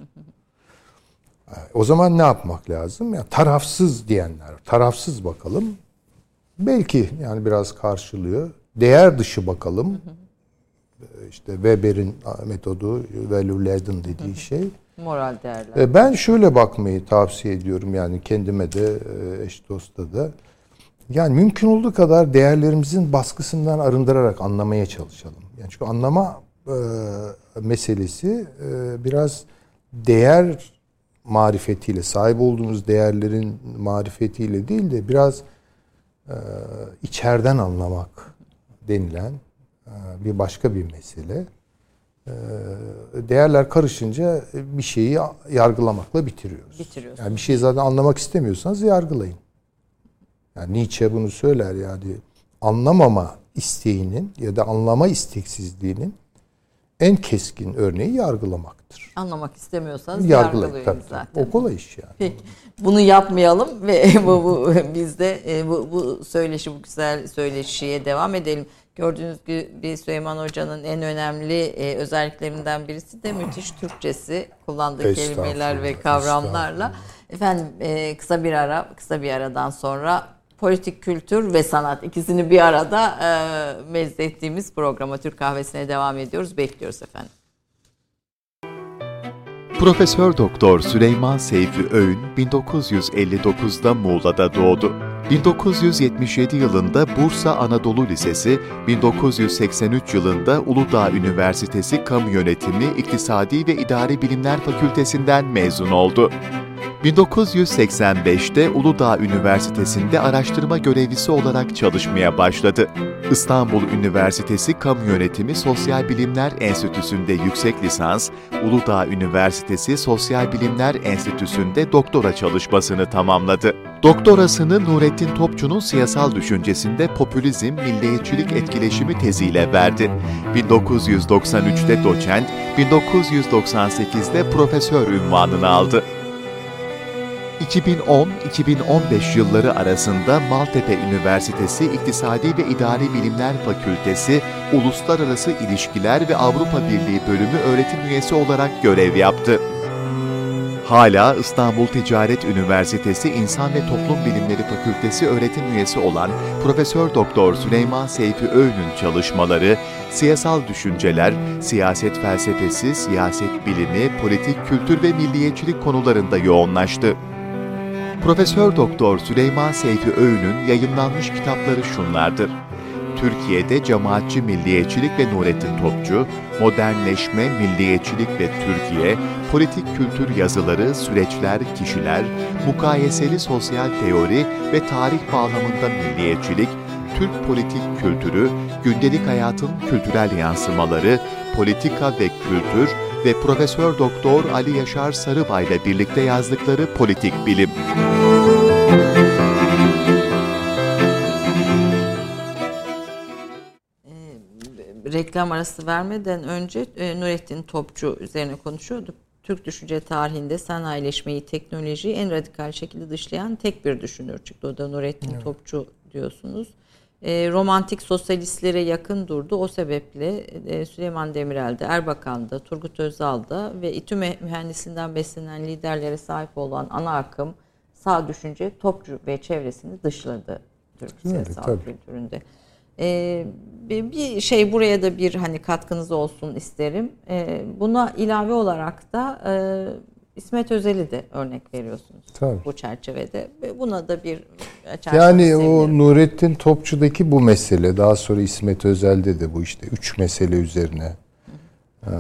C: O zaman ne yapmak lazım? Ya tarafsız diyenler, tarafsız bakalım. Belki yani biraz karşılıyor. Değer dışı bakalım. İşte Weber'in metodu, value laden dediği şey.
B: Moral değerler.
C: E, Ben şöyle bakmayı tavsiye ediyorum yani kendime de e, eş dosta da. Yani mümkün olduğu kadar değerlerimizin baskısından arındırarak anlamaya çalışalım. Yani çünkü anlama e, meselesi biraz değer marifetiyle, sahip olduğumuz değerlerin marifetiyle değil de biraz e, içeriden anlamak denilen bir başka bir mesele. E, değerler karışınca bir şeyi yargılamakla bitiriyoruz.
B: Bitiriyorsunuz.
C: Yani bir şeyi zaten anlamak istemiyorsanız yargılayın. Yani Nietzsche bunu söyler yani anlamama isteğinin ya da anlama isteksizliğinin en keskin örneği yargılamaktır.
B: Anlamak istemiyorsanız
C: Yargılayın tabii,
B: zaten.
C: O kolay iş yani.
B: Peki. Bunu yapmayalım ve <laughs> bu, bu biz de e, bu, bu söyleşi bu güzel söyleşiye devam edelim. Gördüğünüz gibi Süleyman Hoca'nın en önemli e, özelliklerinden birisi de müthiş Türkçesi kullandığı kelimeler ve kavramlarla. Efendim e, kısa bir ara, kısa bir aradan sonra politik kültür ve sanat ikisini bir arada e, mezzettiğimiz programa Türk Kahvesi'ne devam ediyoruz. Bekliyoruz efendim.
D: Profesör Doktor Süleyman Seyfi Öğün 1959'da Muğla'da doğdu. 1977 yılında Bursa Anadolu Lisesi, 1983 yılında Uludağ Üniversitesi Kamu Yönetimi, İktisadi ve İdari Bilimler Fakültesinden mezun oldu. 1985'te Uludağ Üniversitesi'nde araştırma görevlisi olarak çalışmaya başladı. İstanbul Üniversitesi Kamu Yönetimi Sosyal Bilimler Enstitüsü'nde yüksek lisans, Uludağ Üniversitesi Sosyal Bilimler Enstitüsü'nde doktora çalışmasını tamamladı. Doktorasını Nurettin Topçu'nun siyasal düşüncesinde popülizm, milliyetçilik etkileşimi teziyle verdi. 1993'te doçent, 1998'de profesör ünvanını aldı. 2010-2015 yılları arasında Maltepe Üniversitesi İktisadi ve İdari Bilimler Fakültesi Uluslararası İlişkiler ve Avrupa Birliği Bölümü öğretim üyesi olarak görev yaptı. Hala İstanbul Ticaret Üniversitesi İnsan ve Toplum Bilimleri Fakültesi öğretim üyesi olan Profesör Doktor Süleyman Seyfi Öğün'ün çalışmaları, siyasal düşünceler, siyaset felsefesi, siyaset bilimi, politik kültür ve milliyetçilik konularında yoğunlaştı. Profesör Doktor Süleyman Seyfi Öğün'ün yayınlanmış kitapları şunlardır. Türkiye'de cemaatçi milliyetçilik ve Nurettin Topçu, modernleşme, milliyetçilik ve Türkiye, politik kültür yazıları, süreçler, kişiler, mukayeseli sosyal teori ve tarih bağlamında milliyetçilik, Türk politik kültürü, gündelik hayatın kültürel yansımaları, politika ve kültür ve Profesör Doktor Ali Yaşar Sarıbay ile birlikte yazdıkları politik bilim.
B: Reklam arası vermeden önce e, Nurettin Topçu üzerine konuşuyorduk. Türk düşünce tarihinde sanayileşmeyi, teknolojiyi en radikal şekilde dışlayan tek bir düşünür çıktı. O da Nurettin Topçu diyorsunuz. E, romantik sosyalistlere yakın durdu. O sebeple e, Süleyman Demirel'de, Erbakan'da, Turgut Özal'da ve İTÜ mühendisinden beslenen liderlere sahip olan ana akım sağ düşünce Topçu ve çevresini dışladı Türk siyasal kültüründe. Ee, bir şey buraya da bir hani katkınız olsun isterim. Ee, buna ilave olarak da e, İsmet Özel'i de örnek veriyorsunuz
C: Tabii.
B: bu çerçevede. Ve Buna da bir açarsanız
C: Yani o. Nurettin Topçu'daki bu mesele daha sonra İsmet Özel'de de bu işte üç mesele üzerine eee,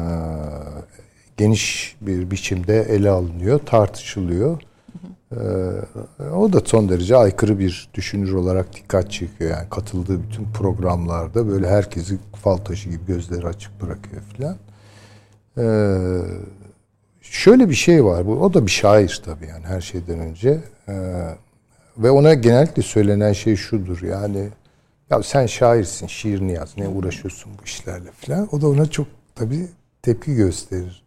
C: geniş bir biçimde ele alınıyor, tartışılıyor. Eee, o da son derece aykırı bir düşünür olarak dikkat çekiyor. Yani katıldığı bütün programlarda böyle herkesi fal taşı gibi gözleri açık bırakıyor filan. Eee, şöyle bir şey var. Bu o da bir şair tabii yani her şeyden önce. Eee, ve ona genellikle söylenen şey şudur yani ya sen şairsin şiirini yaz ne uğraşıyorsun bu işlerle falan. O da ona çok tabii tepki gösterir.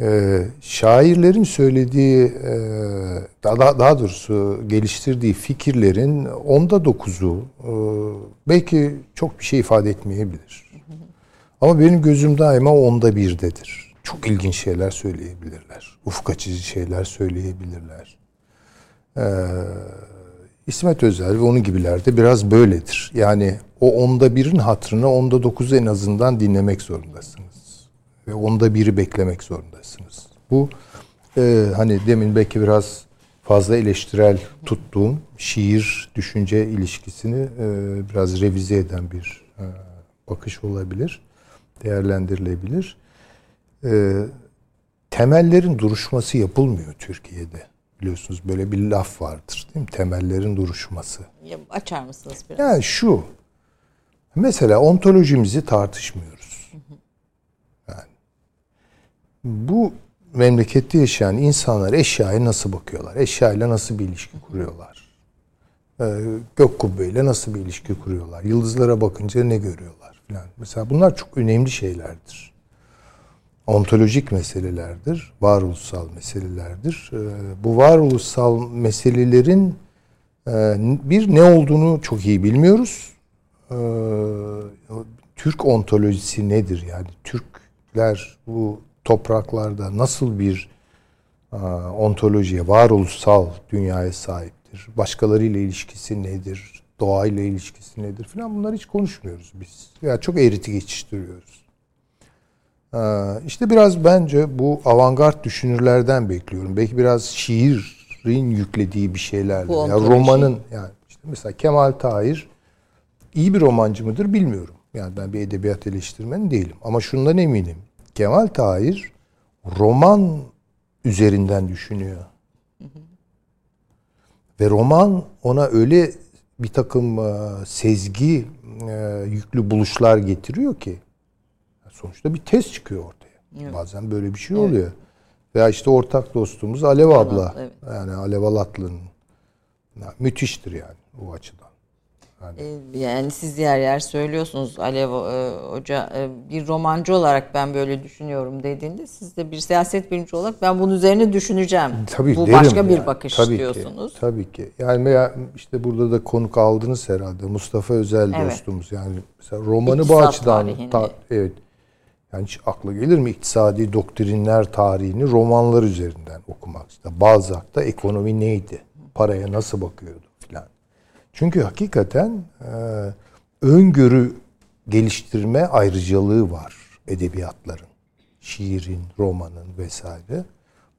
C: Ee, şairlerin söylediği e, daha, daha doğrusu geliştirdiği fikirlerin onda dokuzu e, belki çok bir şey ifade etmeyebilir. Ama benim gözüm daima onda birdedir. Çok ilginç şeyler söyleyebilirler. Ufuk açıcı şeyler söyleyebilirler. Ee, İsmet Özel ve onun gibiler de biraz böyledir. Yani o onda birin hatrına onda dokuzu en azından dinlemek zorundasınız. Ve onda biri beklemek zorundasınız. Bu e, hani demin belki biraz fazla eleştirel tuttuğum şiir düşünce ilişkisini e, biraz revize eden bir e, bakış olabilir. Değerlendirilebilir. E, temellerin duruşması yapılmıyor Türkiye'de. Biliyorsunuz böyle bir laf vardır değil mi? Temellerin duruşması.
B: Ya, açar mısınız biraz?
C: Yani şu. Mesela ontolojimizi tartışmıyoruz. Yani bu memlekette yaşayan insanlar eşyaya nasıl bakıyorlar? Eşyayla nasıl bir ilişki kuruyorlar? Ee, gök kubbeyle nasıl bir ilişki kuruyorlar? Yıldızlara bakınca ne görüyorlar? Falan. Mesela bunlar çok önemli şeylerdir. Ontolojik meselelerdir, varoluşsal meselelerdir. Ee, bu varoluşsal meselelerin ee, bir ne olduğunu çok iyi bilmiyoruz. Ee, Türk ontolojisi nedir? Yani Türkler bu topraklarda nasıl bir e, ontolojiye, varoluşsal dünyaya sahiptir? Başkalarıyla ilişkisi nedir? Doğayla ilişkisi nedir? Falan bunları hiç konuşmuyoruz biz. Ya çok eğriti geçiştiriyoruz. Ee, işte biraz bence bu avantgard düşünürlerden bekliyorum. Belki biraz şiirin yüklediği bir şeylerle. Ya
B: ontoloji.
C: romanın yani işte mesela Kemal Tahir iyi bir romancı mıdır bilmiyorum. Yani ben bir edebiyat eleştirmeni değilim. Ama şundan eminim. Kemal Tahir roman üzerinden düşünüyor. Ve roman ona öyle bir takım e, sezgi e, yüklü buluşlar getiriyor ki sonuçta bir tez çıkıyor ortaya. Bazen böyle bir şey oluyor. Veya işte ortak dostumuz Alev abla.
B: evet.
C: Yani Alev Alatlı'nın müthiştir yani bu açıdan.
B: Ee, Yani siz yer yer söylüyorsunuz Alev e, Hoca e, bir romancı olarak ben böyle düşünüyorum dediğinde siz de bir siyaset bilimci olarak ben bunun üzerine düşüneceğim.
C: Tabii
B: Bu başka bir
C: yani.
B: bakış
C: tabii
B: diyorsunuz.
C: Ki, tabii ki. Yani işte burada da konuk aldınız herhalde. Mustafa Özel
B: Evet.
C: dostumuz. Yani mesela romanı bu
B: İktisat
C: açıdan
B: tarihini.
C: ta- evet. Yani hiç akla gelir mi iktisadi doktrinler tarihini romanlar üzerinden okumak? İşte Balzac'ta ekonomi neydi? Paraya nasıl bakıyordu. Çünkü hakikaten e, öngörü geliştirme ayrıcalığı var edebiyatların. Şiirin, romanın vesaire.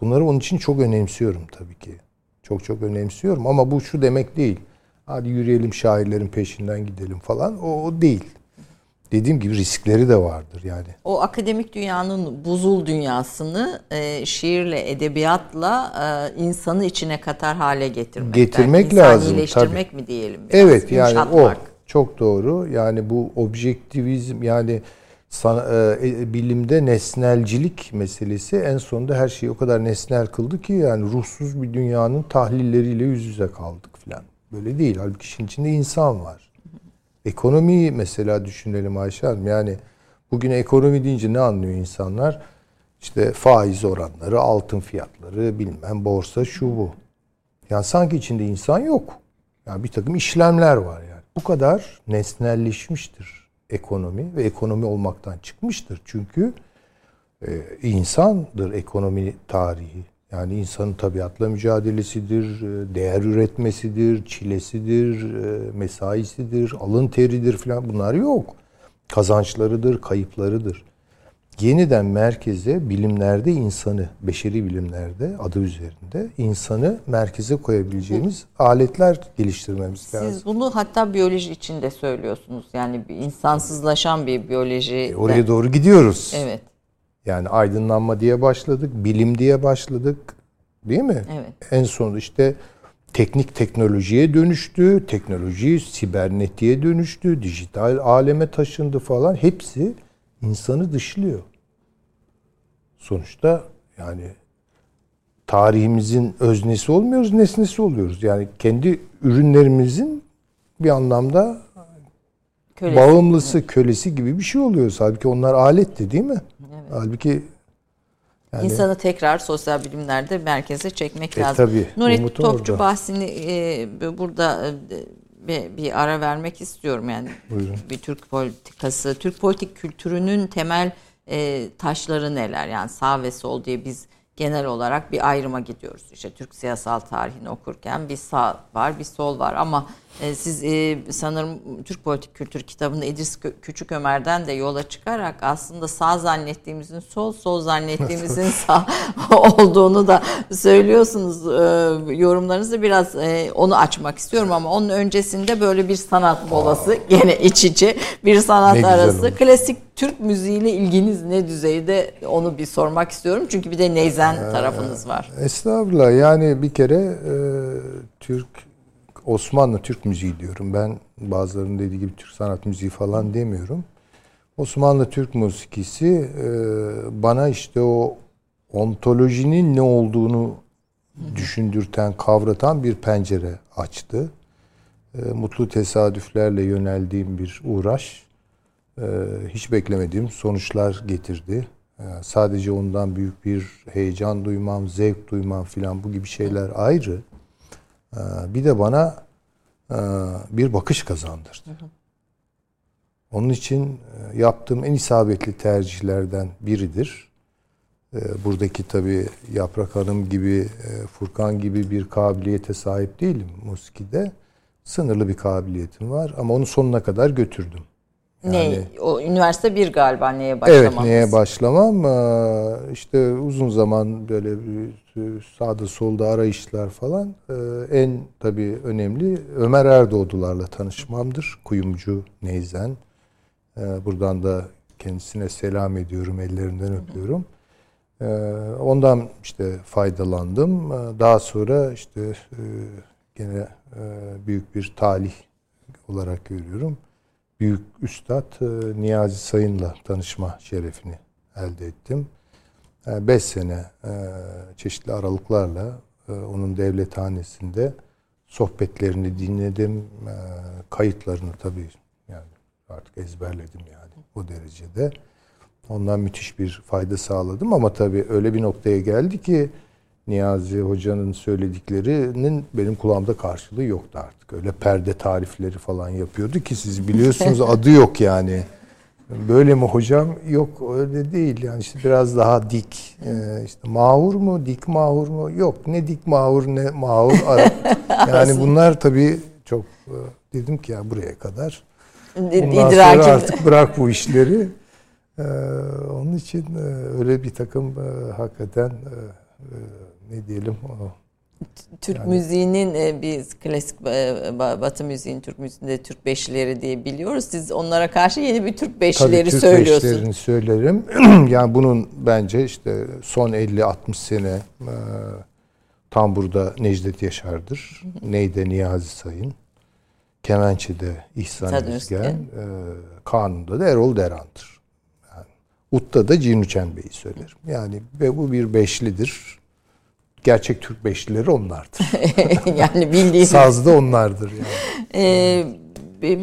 C: Bunları onun için çok önemsiyorum tabii ki. Çok çok önemsiyorum ama bu şu demek değil. hadi yürüyelim şairlerin peşinden gidelim falan o, o değil. Dediğim gibi riskleri de vardır yani.
B: O akademik dünyanın buzul dünyasını e, şiirle, edebiyatla e, insanı içine katar hale getirmek.
C: Getirmek lazım,
B: İnsanileştirmek mi diyelim? biraz,
C: Evet yani o çok doğru. Yani bu objektivizm yani sana- e, bilimde nesnelcilik meselesi en sonunda her şeyi o kadar nesnel kıldı ki yani ruhsuz bir dünyanın tahlilleriyle yüz yüze kaldık falan. Böyle değil. Halbuki işin içinde insan var. Ekonomiyi mesela düşünelim Ayşe Hanım. Yani bugün ekonomi deyince ne anlıyor insanlar? İşte faiz oranları, altın fiyatları, bilmem borsa şu bu. Yani sanki içinde insan yok. Yani bir takım işlemler var yani. Bu kadar nesnelleşmiştir ekonomi ve ekonomi olmaktan çıkmıştır. Çünkü e, insandır ekonomi tarihi. Yani insanın tabiatla mücadelesidir, e, değer üretmesidir, çilesidir, e, mesaisidir, alın teridir falan bunlar yok. Kazançlarıdır, kayıplarıdır. Yeniden merkeze bilimlerde insanı, beşeri bilimlerde adı üzerinde insanı merkeze koyabileceğimiz aletler geliştirmemiz lazım.
B: Siz bunu hatta biyoloji içinde söylüyorsunuz. Yani bir insansızlaşan bir biyoloji.
C: E, Oraya doğru gidiyoruz.
B: Evet,
C: Yani aydınlanma diye başladık, bilim diye başladık. Değil mi?
B: evet.
C: En son işte teknik teknolojiye dönüştü, teknoloji sibernetiğe dönüştü, dijital aleme taşındı falan. Hepsi insanı dışlıyor. Sonuçta yani tarihimizin öznesi olmuyoruz, nesnesi oluyoruz. Yani kendi ürünlerimizin bir anlamda
B: Kölesi.
C: bağımlısı, kölesi gibi bir şey oluyoruz. Halbuki onlar aletti değil mi? Halbuki yani-
B: İnsanı tekrar sosyal bilimlerde merkeze çekmek
C: E,
B: lazım.
C: tabii,
B: Nurettin Topçu
C: orada.
B: bahsini e, burada e, bir, bir ara vermek istiyorum yani.
C: Buyurun.
B: Bir Türk politikası, Türk politik kültürünün temel e, taşları neler? Yani sağ ve sol diye biz genel olarak bir ayrıma gidiyoruz. İşte Türk siyasal tarihini okurken bir sağ var, bir sol var ama e, siz e, sanırım Türk politik kültür kitabında İdris Küçük Ömer'den de yola çıkarak aslında sağ zannettiğimizin sol, sol zannettiğimizin <laughs> sağ olduğunu da söylüyorsunuz. E, yorumlarınızda biraz e, onu açmak istiyorum ama onun öncesinde böyle bir sanat molası gene iç içe bir sanat arası. Klasik Türk müziğiyle ilginiz ne düzeyde onu bir sormak istiyorum. Çünkü bir de neyzen
C: Ee,
B: tarafınız var.
C: Estağfurullah. Yani bir kere e, Türk Osmanlı Türk müziği diyorum. Ben bazılarının dediği gibi Türk sanat müziği falan demiyorum. Osmanlı Türk musikisi e, bana işte o ontolojinin ne olduğunu düşündürten, kavratan bir pencere açtı. E, mutlu tesadüflerle yöneldiğim bir uğraş e, hiç beklemediğim sonuçlar getirdi. Sadece ondan büyük bir heyecan duymam, zevk duymam filan bu gibi şeyler ayrı. E, bir de bana e, bir bakış kazandırdı. Onun için e, yaptığım en isabetli tercihlerden biridir. E, Buradaki tabii Yaprak Hanım gibi, e, Furkan gibi bir kabiliyete sahip değilim musikide. Sınırlı bir kabiliyetim var ama onu sonuna kadar götürdüm.
B: Ne? O üniversite bir galiba neye
C: Evet
B: başlamamız?
C: neye başlamam? Ee, işte uzun zaman böyle sağda solda arayışlar falan. Ee, en tabii önemli Ömer Erdoğdularla tanışmamdır. Kuyumcu Neyzen. Ee, buradan da kendisine selam ediyorum ellerinden öpüyorum. Ondan işte faydalandım. Daha sonra işte e, gene e, büyük bir talih olarak görüyorum büyük üstad e, Niyazi Sayın'la tanışma şerefini elde ettim. 5 sene e, çeşitli aralıklarla e, onun devlethanesinde sohbetlerini dinledim. E, Kayıtlarını tabii yani artık ezberledim yani o derecede. Ondan müthiş bir fayda sağladım ama tabii öyle bir noktaya geldi ki Niyazi Hoca'nın söylediklerinin benim kulağımda karşılığı yoktu artık. Öyle perde tarifleri falan yapıyordu ki siz biliyorsunuz <laughs> adı yok yani. Böyle mi hocam? Yok öyle değil. Yani işte biraz daha dik. Ee, işte mahur mu? Dik mahur mu? Yok. Ne dik mahur ne mahur. <laughs> Yani bunlar tabii çok e, dedim ki ya buraya kadar. Bundan sonra
B: İdrakim.
C: artık bırak bu işleri. Ee, onun için e, öyle bir takım e, hakikaten ne diyelim o
B: Türk
C: Yani-
B: müziğinin e, biz klasik e, ba- Batı müziğin Türk müziğinde Türk beşleri diye biliyoruz. Siz onlara karşı yeni bir Türk beşleri
C: Tabii Türk
B: söylüyorsunuz.
C: beşlerini söylerim. <clears throat> yani bunun bence işte son 50-60 sene e, Tambur'da Necdet Yaşar'dır. Neyde Niyazi Sayın. Kemençe'de İhsan
B: İhsan
C: Özgen. E, Kanun'da da Erol Deran'dır. Yani, Ut'ta da Cinüçen Bey'i söylerim. Yani ve bu bir beşlidir. Gerçek Türk beşlileri onlardır. <laughs>
B: yani bildiğiniz
C: Sazda onlardır yani.
B: Ee,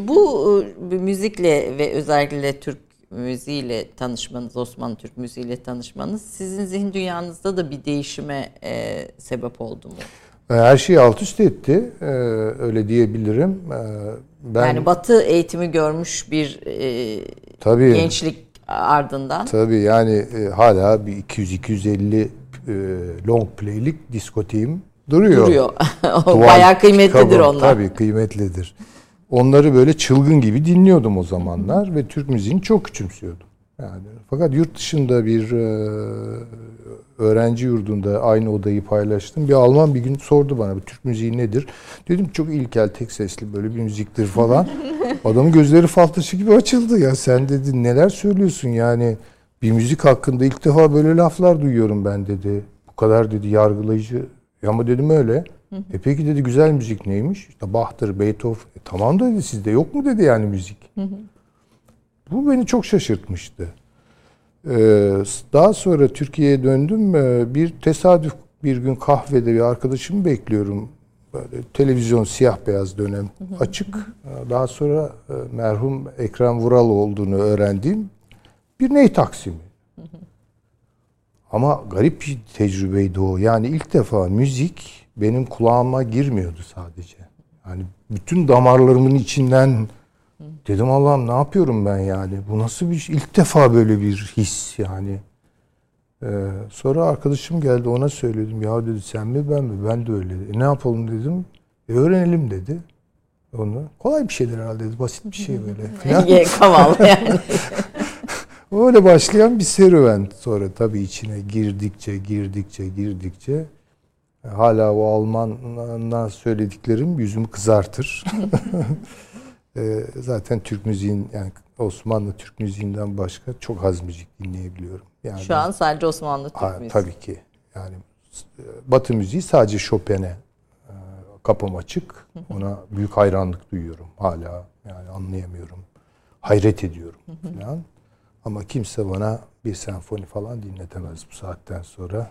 B: bu e, müzikle ve özellikle Türk müziğiyle tanışmanız, Osmanlı Türk müziğiyle tanışmanız sizin zihin dünyanızda da bir değişime e, sebep oldu mu?
C: E, Her şeyi alt üst etti. E, öyle diyebilirim. E, ben
B: yani Batı eğitimi görmüş bir e,
C: tabii
B: gençlik ardından
C: tabii yani e, hala bir 200-250 e, long play'lik diskoteğim duruyor.
B: duruyor. <laughs>
C: Duvar
B: bayağı kıymetlidir
C: kitabım,
B: onlar.
C: Tabii kıymetlidir. Onları böyle çılgın gibi dinliyordum o zamanlar ve Türk müziğini çok küçümsüyordum. Yani fakat yurt dışında bir e, öğrenci yurdunda aynı odayı paylaştım. Bir Alman bir gün sordu bana Türk müziği nedir? Dedim çok ilkel tek sesli böyle bir müziktir falan. <laughs> Adamın gözleri fal taşı gibi açıldı ya. Sen dedi neler söylüyorsun yani bir müzik hakkında ilk defa böyle laflar duyuyorum ben dedi. Bu kadar dedi yargılayıcı. Ya ama dedim öyle. E peki dedi güzel müzik neymiş? İşte Bach'tır, Beethoven. E tamam dedi sizde yok mu dedi yani müzik. Bu beni çok şaşırtmıştı. Ee, daha sonra Türkiye'ye döndüm. Ee, Bir tesadüf bir gün kahvede bir arkadaşımı bekliyorum. Böyle televizyon siyah beyaz dönem açık. Daha sonra e, merhum Ekrem Vural olduğunu öğrendiğim bir ney taksimi. Ama garip bir tecrübeydi o. Yani ilk defa müzik benim kulağıma girmiyordu sadece. Yani bütün damarlarımın içinden dedim Allah'ım ne yapıyorum ben yani? Bu nasıl bir şey? İlk defa böyle bir his yani. Ee, sonra arkadaşım geldi ona söyledim. Ya dedi sen mi ben mi? Ben de öyle. E, ne yapalım dedim. E, öğrenelim dedi. Onu. Kolay bir şeydir herhalde dedi. Basit bir şey <laughs> böyle.
B: Kaval yani. <laughs>
C: Öyle başlayan bir serüven. Sonra tabii içine girdikçe, girdikçe, girdikçe e, hala o Alman'dan söylediklerim yüzümü kızartır. <laughs> <laughs> E, Zaten Türk müziğin yani Osmanlı Türk müziğinden başka çok az müzik dinleyebiliyorum. Yani
B: Şu an sadece Osmanlı Türk
C: Ha,
B: müziği.
C: tabii ki. Yani e, Batı müziği sadece Chopin'e kapım açık. Ona büyük hayranlık duyuyorum hala. Yani anlayamıyorum. Hayret ediyorum falan. Ama kimse bana bir senfoni falan dinletemez bu saatten sonra.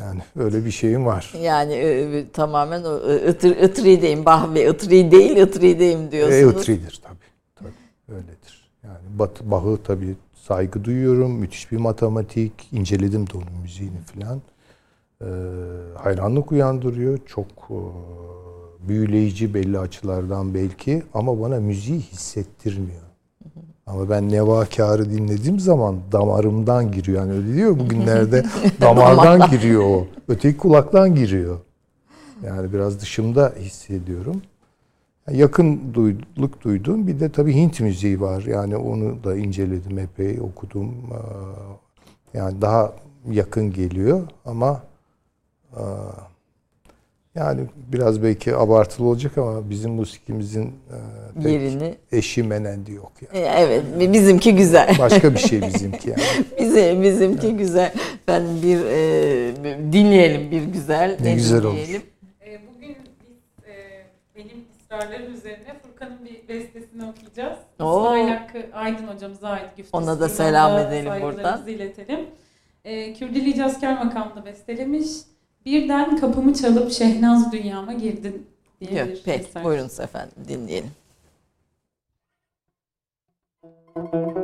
C: Yani öyle bir şeyim var.
B: Yani e, e, tamamen e, ıtır, ıtrideyim. Bah ve ıtri değil ıtrideyim diyorsunuz.
C: Eutri'dir tabii. tabii. Öyledir. Yani Batı, Bach'ı tabii saygı duyuyorum. Müthiş bir matematik. inceledim de onun müziğini falan. Ee, hayranlık uyandırıyor. Çok e, büyüleyici belli açılardan belki ama bana müziği hissettirmiyor. Ama ben Nevakar'ı dinlediğim zaman damarımdan giriyor. Yani öyle diyor bugünlerde <laughs> damardan giriyor o. Öteki kulaktan giriyor. Yani biraz dışımda hissediyorum. Yakın duyduk duyduğum bir de tabii Hint müziği var. Yani onu da inceledim epey okudum. Ee, Yani daha yakın geliyor ama e, yani biraz belki abartılı olacak ama bizim musikimizin e, pek
B: Yerini.
C: eşi menendi yok yani.
B: E, Evet bizimki güzel.
C: Başka bir şey bizimki yani. <laughs>
B: Bize, bizimki güzel. Ben bir e, dinleyelim bir güzel.
C: Ne güzel olur.
B: dinleyelim?
A: Ee, Bugün biz e, benim ısrarlarım üzerine Furkan'ın bir bestesini okuyacağız.
B: Oo.
A: Hakkı Aydın hocamıza ait güftesi.
B: Ona da selam edelim buradan.
A: iletelim. E, Kürdili Cazker makamında bestelemiş. Birden kapımı çalıp Şehnaz dünyama girdin diye
B: Yok,
A: bir
B: peki
A: eser.
B: buyurunuz efendim dinleyelim.
E: Birden kapı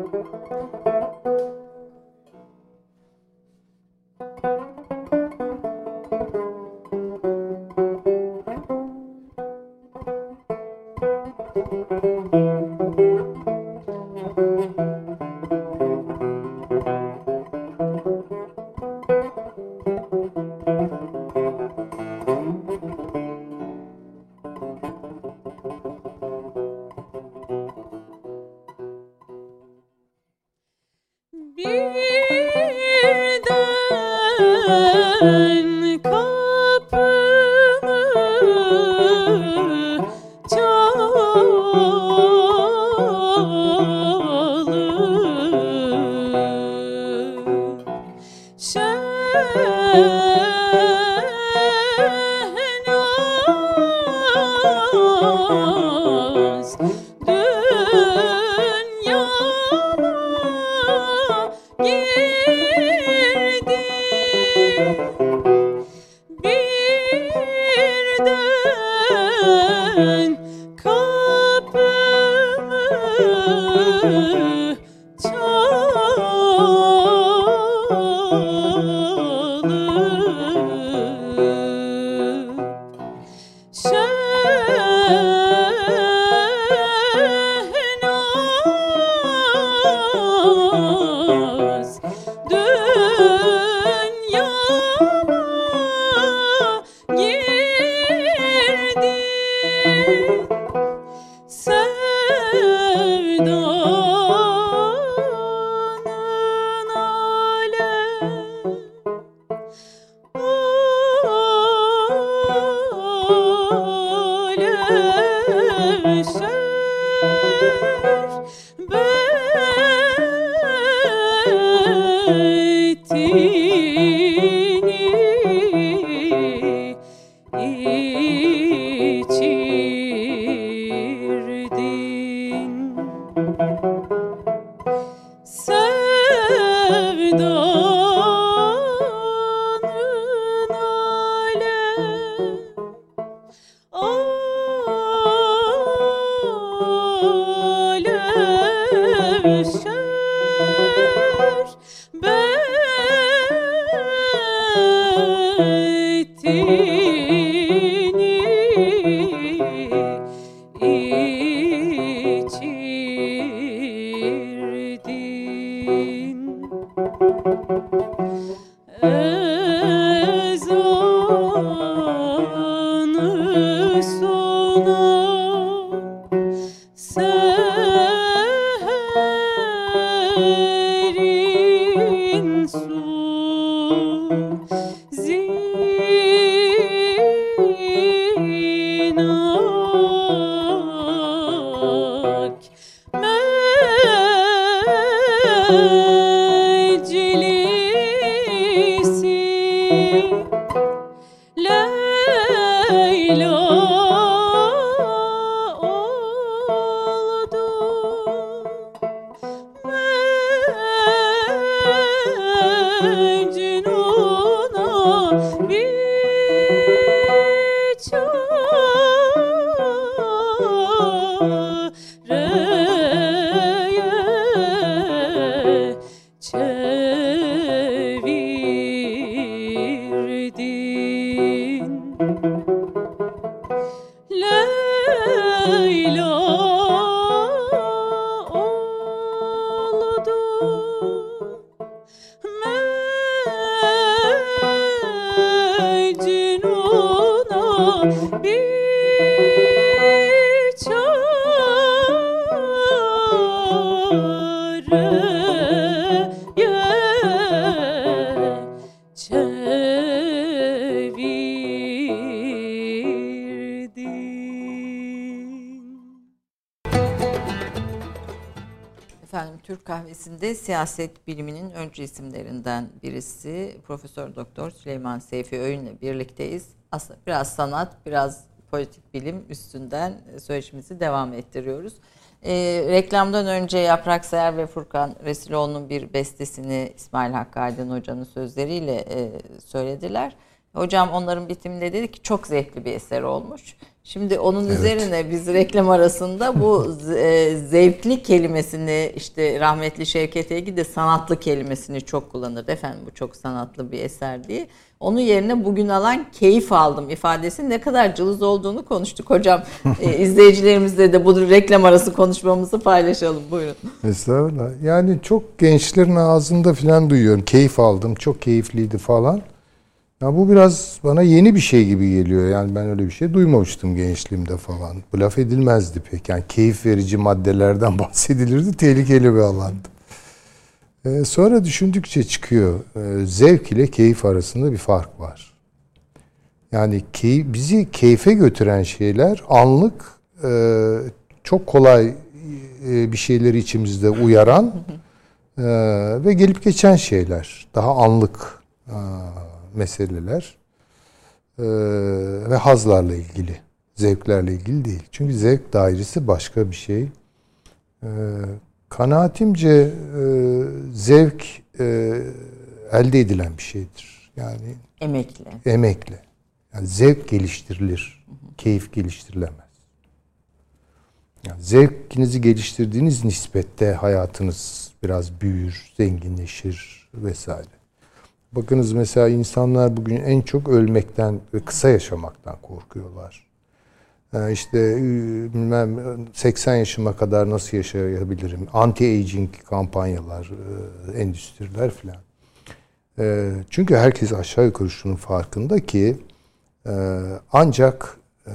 E: bir
B: Kahvesinde siyaset biliminin öncü isimlerinden birisi Profesör Doktor Süleyman Seyfi Öğün'le birlikteyiz. Aslında biraz sanat, biraz politik bilim üstünden söyleşimizi devam ettiriyoruz. Ee, reklamdan önce Yaprak Sayar ve Furkan Resiloğlu'nun bir bestesini İsmail Hakkı Aydın Hoca'nın sözleriyle e, söylediler. Hocam onların bitiminde dedi ki çok zevkli bir eser olmuş. Şimdi onun
C: Evet.
B: üzerine biz reklam arasında bu <laughs> e, zevkli kelimesini işte rahmetli Şevket Egi de sanatlı kelimesini çok kullanırdı. Efendim bu çok sanatlı bir eser diye. Onun yerine bugün alan keyif aldım ifadesi ne kadar cılız olduğunu konuştuk hocam. <laughs> e, izleyicilerimizle de bu reklam arası konuşmamızı paylaşalım. Buyurun.
C: Estağfurullah. Yani çok gençlerin ağzında falan duyuyorum. Keyif aldım, çok keyifliydi falan. Ya bu biraz bana yeni bir şey gibi geliyor. Yani ben öyle bir şey duymamıştım gençliğimde falan. Bu laf edilmezdi pek. Yani keyif verici maddelerden <laughs> bahsedilirdi. Tehlikeli bir alandı. Ee, sonra düşündükçe çıkıyor. Ee, zevk ile keyif arasında bir fark var. Yani key, bizi keyfe götüren şeyler anlık e, çok kolay e, bir şeyleri içimizde uyaran e, ve gelip geçen şeyler. Daha anlık e, meseleler e, ve hazlarla ilgili, zevklerle ilgili değil. Çünkü zevk dairesi başka bir şey. Ee, kanaatimce e, zevk e, elde edilen bir şeydir. Yani
B: Emekli.
C: emekle. Yani zevk geliştirilir. Keyif geliştirilemez. Yani zevkinizi geliştirdiğiniz nispette hayatınız biraz büyür, zenginleşir vesaire. Bakınız mesela insanlar bugün en çok ölmekten ve kısa yaşamaktan korkuyorlar. Yani işte e, bilmem 80 yaşıma kadar nasıl yaşayabilirim? Anti-aging kampanyalar, e, endüstriler filan. E, Çünkü herkes aşağı yukarı şunun farkında ki e, ancak e,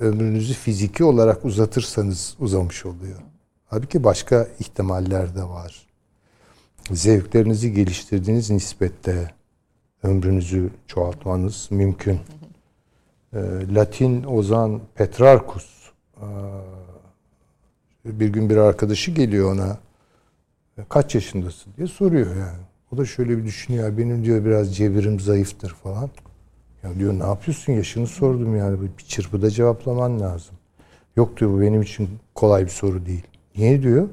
C: ömrünüzü fiziki olarak uzatırsanız uzamış oluyor. Halbuki başka ihtimaller de var. Zevklerinizi geliştirdiğiniz nispette ömrünüzü çoğaltmanız mümkün. E, Latin ozan Petrarchus e, bir gün bir arkadaşı geliyor ona kaç yaşındasın diye soruyor yani. O da şöyle bir düşünüyor. Benim diyor biraz cebirim zayıftır falan. Ya diyor ne yapıyorsun yaşını sordum yani. Bir çırpıda cevaplaman lazım. Yok diyor bu benim için kolay bir soru değil. Niye diyor?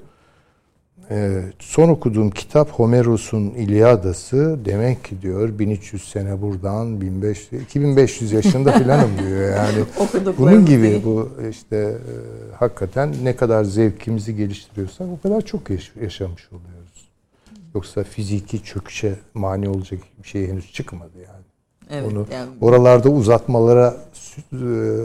C: Ee, son okuduğum kitap Homeros'un İlyadası demek ki diyor 1300 sene buradan 1500 2500 yaşında filanım diyor yani. <laughs> Bunun gibi
B: değil.
C: bu işte e, hakikaten ne kadar zevkimizi geliştiriyorsak o kadar çok yaş- yaşamış oluyoruz. Yoksa fiziki çöküşe mani olacak bir şey henüz çıkmadı yani.
B: Evet.
C: Onu
B: yani,
C: oralarda uzatmalara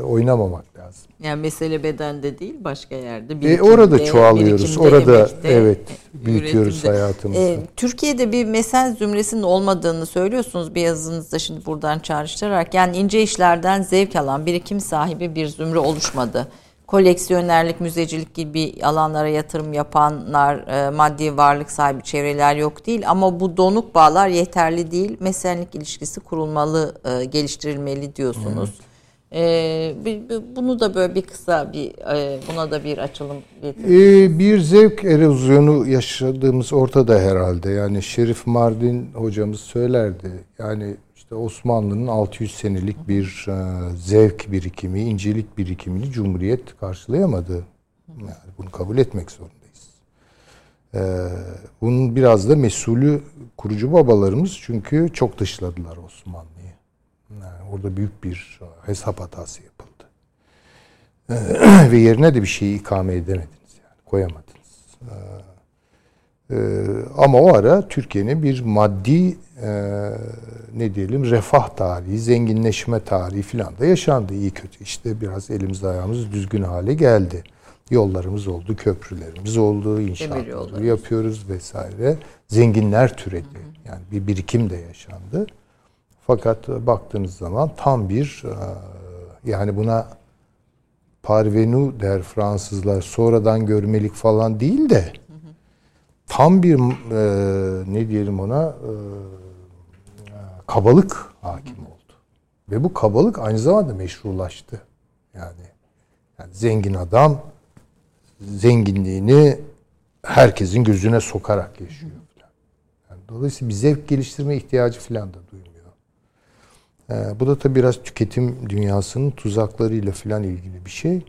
C: oynamamak lazım.
B: yani mesele bedende değil başka yerde.
C: E, orada çoğalıyoruz. Orada
B: emekte,
C: evet
B: e,
C: büyütüyoruz
B: üretimde.
C: hayatımızı.
B: E, Türkiye'de bir mesel zümresinin olmadığını söylüyorsunuz bir yazınızda şimdi buradan çağrıştırarak. Yani ince işlerden zevk alan, birikim sahibi bir zümre oluşmadı. Koleksiyonerlik, müzecilik gibi alanlara yatırım yapanlar, e, maddi varlık sahibi çevreler yok değil. Ama bu donuk bağlar yeterli değil. Mesellik ilişkisi kurulmalı, e, geliştirilmeli diyorsunuz. E, bir- bunu da böyle bir kısa bir e, buna da bir açılım getirin.
C: Ee, bir zevk erozyonu yaşadığımız ortada herhalde. Yani Şerif Mardin hocamız söylerdi. Yani işte Osmanlı'nın 600 senelik bir e, zevk birikimi, incelik birikimini Cumhuriyet karşılayamadı. Yani bunu kabul etmek zorundayız. Ee, bunun biraz da mesulü kurucu babalarımız çünkü çok dışladılar Osmanlı'yı. Yani orada büyük bir hesap hatası yapıldı. Ee, <clears throat> ve yerine de bir şeyi ikame edemediniz yani koyamadınız. Ee, e, ama o ara Türkiye'nin bir maddi e, ne diyelim refah tarihi, zenginleşme tarihi filan da yaşandı iyi kötü. İşte biraz elimiz ayağımız düzgün hale geldi. Yollarımız oldu, köprülerimiz oldu, inşaatları yapıyoruz vesaire. Zenginler türedi. Yani bir birikim de yaşandı. Fakat baktığınız zaman tam bir e, yani buna parvenu der Fransızlar sonradan görmelik falan değil de tam bir e, ne diyelim ona e, kabalık hakim oldu. Ve bu kabalık aynı zamanda meşrulaştı. Yani, yani zengin adam zenginliğini herkesin gözüne sokarak yaşıyor. Yani dolayısıyla bir zevk geliştirme ihtiyacı falan da duymuyor. Ee, bu da tabii biraz tüketim dünyasının tuzaklarıyla falan ilgili bir şey.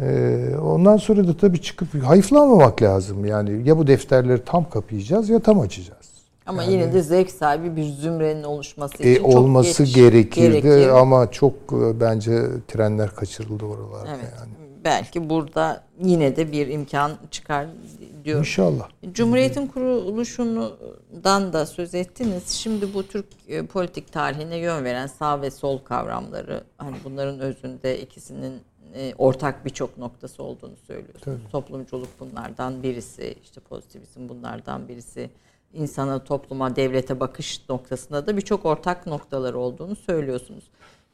C: Ee, ondan sonra da tabii çıkıp hayıflanmamak lazım. Yani ya bu defterleri tam kapayacağız ya tam açacağız.
B: Ama yine de zevk sahibi bir zümrenin oluşması için
C: E,
B: çok
C: olması
B: geç-
C: gerekirdi
B: gerekir.
C: ama çok e, bence trenler kaçırıldı oralarda
B: Evet.
C: yani.
B: Belki burada yine de bir imkan çıkar diyorum.
C: İnşallah.
B: Cumhuriyet'in kuruluşundan da söz ettiniz. Şimdi bu Türk e, politik tarihine yön veren sağ ve sol kavramları hani bunların özünde ikisinin e, ortak birçok noktası olduğunu söylüyorsunuz. Toplumculuk bunlardan birisi, işte pozitivizm bunlardan birisi. İnsana, topluma, devlete bakış noktasında da birçok ortak noktaları olduğunu söylüyorsunuz.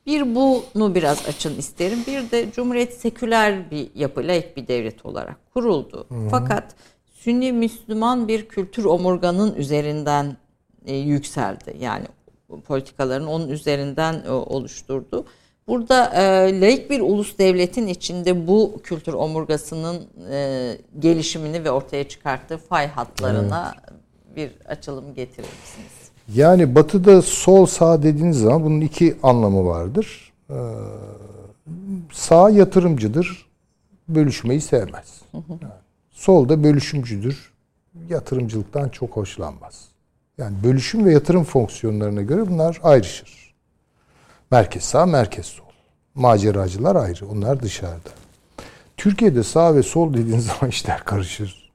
B: Bir bunu biraz açın isterim. Bir de Cumhuriyet seküler bir yapı, laik bir devlet olarak kuruldu. Fakat Sünni Müslüman bir kültür omurganın üzerinden e, yükseldi. Yani politikaların onun üzerinden e, oluşturdu. Burada e, laik bir ulus devletin içinde bu kültür omurgasının e, gelişimini ve ortaya çıkarttığı fay hatlarına bir açılım getirir misiniz?
C: Yani batıda sol sağ dediğiniz zaman bunun iki anlamı vardır. Ee, sağ yatırımcıdır. Bölüşmeyi sevmez. Yani Sol da bölüşümcüdür. Yatırımcılıktan çok hoşlanmaz. Yani bölüşüm ve yatırım fonksiyonlarına göre bunlar ayrışır. Merkez sağ, merkez sol. Maceracılar ayrı. Onlar dışarıda. Türkiye'de sağ ve sol dediğiniz zaman <laughs> işler karışır.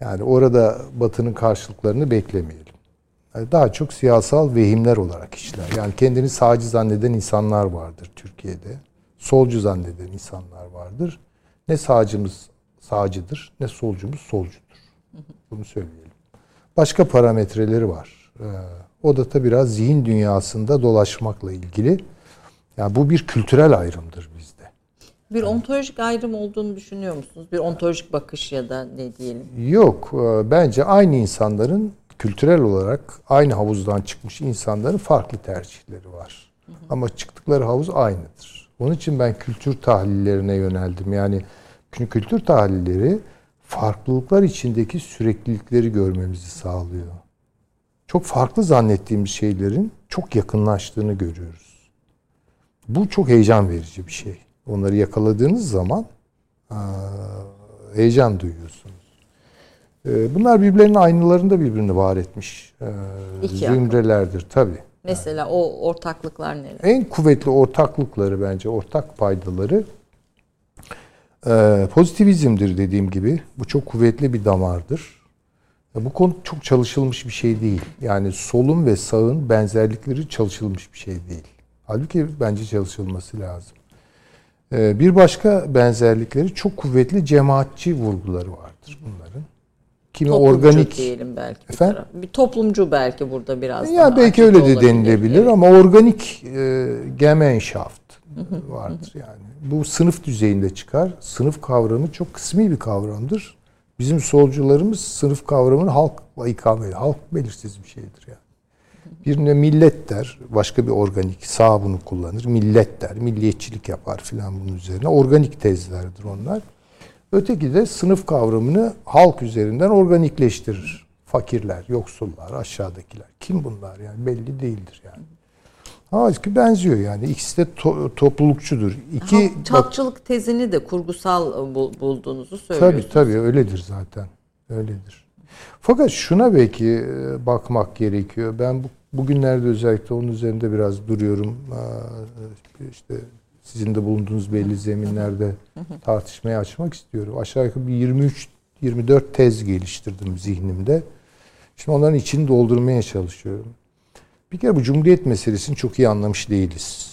C: Yani orada batının karşılıklarını beklemeyelim. Yani daha çok siyasal vehimler olarak işler. Yani kendini sağcı zanneden insanlar vardır Türkiye'de. Solcu zanneden insanlar vardır. Ne sağcımız sağcıdır ne solcumuz solcudur. Bunu söyleyelim. Başka parametreleri var. Ee, o da tabi biraz zihin dünyasında dolaşmakla ilgili. Yani bu bir kültürel ayrımdır bizde.
B: Bir ontolojik ayrım olduğunu düşünüyor musunuz? Bir ontolojik bakış ya da ne diyelim?
C: Yok. e, Bence aynı insanların kültürel olarak aynı havuzdan çıkmış insanların farklı tercihleri var. Ama çıktıkları havuz aynıdır. Onun için ben kültür tahlillerine yöneldim. Yani çünkü kültür tahlilleri farklılıklar içindeki süreklilikleri görmemizi sağlıyor. Çok farklı zannettiğimiz şeylerin çok yakınlaştığını görüyoruz. Bu çok heyecan verici bir şey. Onları yakaladığınız zaman heyecan duyuyorsunuz. Ee, Bunlar birbirlerinin aynalarında birbirini var etmiş ee,
B: İki akıl.
C: zümrelerdir tabii.
B: Mesela o ortaklıklar neler?
C: En kuvvetli ortaklıkları bence ortak paydaları e, pozitivizmdir dediğim gibi. Bu çok kuvvetli bir damardır. E, Bu konu çok çalışılmış bir şey değil. Yani solun ve sağın benzerlikleri çalışılmış bir şey değil. Halbuki bence çalışılması lazım. E, Bir başka benzerlikleri çok kuvvetli cemaatçi vurguları vardır bunların. Kimi
B: Toplumcu
C: organik
B: diyelim belki. bir
C: Efendim?
B: taraf. Bir toplumcu belki burada biraz
C: Ya belki öyle de
B: olabilir.
C: denilebilir
B: Evet.
C: ama organik e, Gemeinschaft vardır yani. Bu sınıf düzeyinde çıkar. Sınıf kavramı çok kısmi bir kavramdır. Bizim solcularımız sınıf kavramını halkla ikame ediyor. Halk belirsiz bir şeydir yani. Birine millet der, başka bir organik sağ bunu kullanır. Millet der, milliyetçilik yapar filan bunun üzerine. Organik tezlerdir onlar. Öteki de sınıf kavramını halk üzerinden organikleştirir. Fakirler, yoksullar, aşağıdakiler. Kim bunlar yani belli değildir yani. Halbuki benziyor yani. İkisi de to- toplulukçudur. İki
B: Halk- Çapçılık tezini de kurgusal e, bul- bulduğunuzu söylüyorsunuz.
C: Tabii tabii öyledir zaten. Öyledir. Fakat şuna belki e, bakmak gerekiyor. Ben bu, bugünlerde özellikle onun üzerinde biraz duruyorum. İşte sizin de bulunduğunuz belli zeminlerde tartışmaya açmak istiyorum. Aşağı yukarı bir 23 24 tez geliştirdim zihnimde. Şimdi onların içini doldurmaya çalışıyorum. Bir kere bu cumhuriyet meselesini çok iyi anlamış değiliz.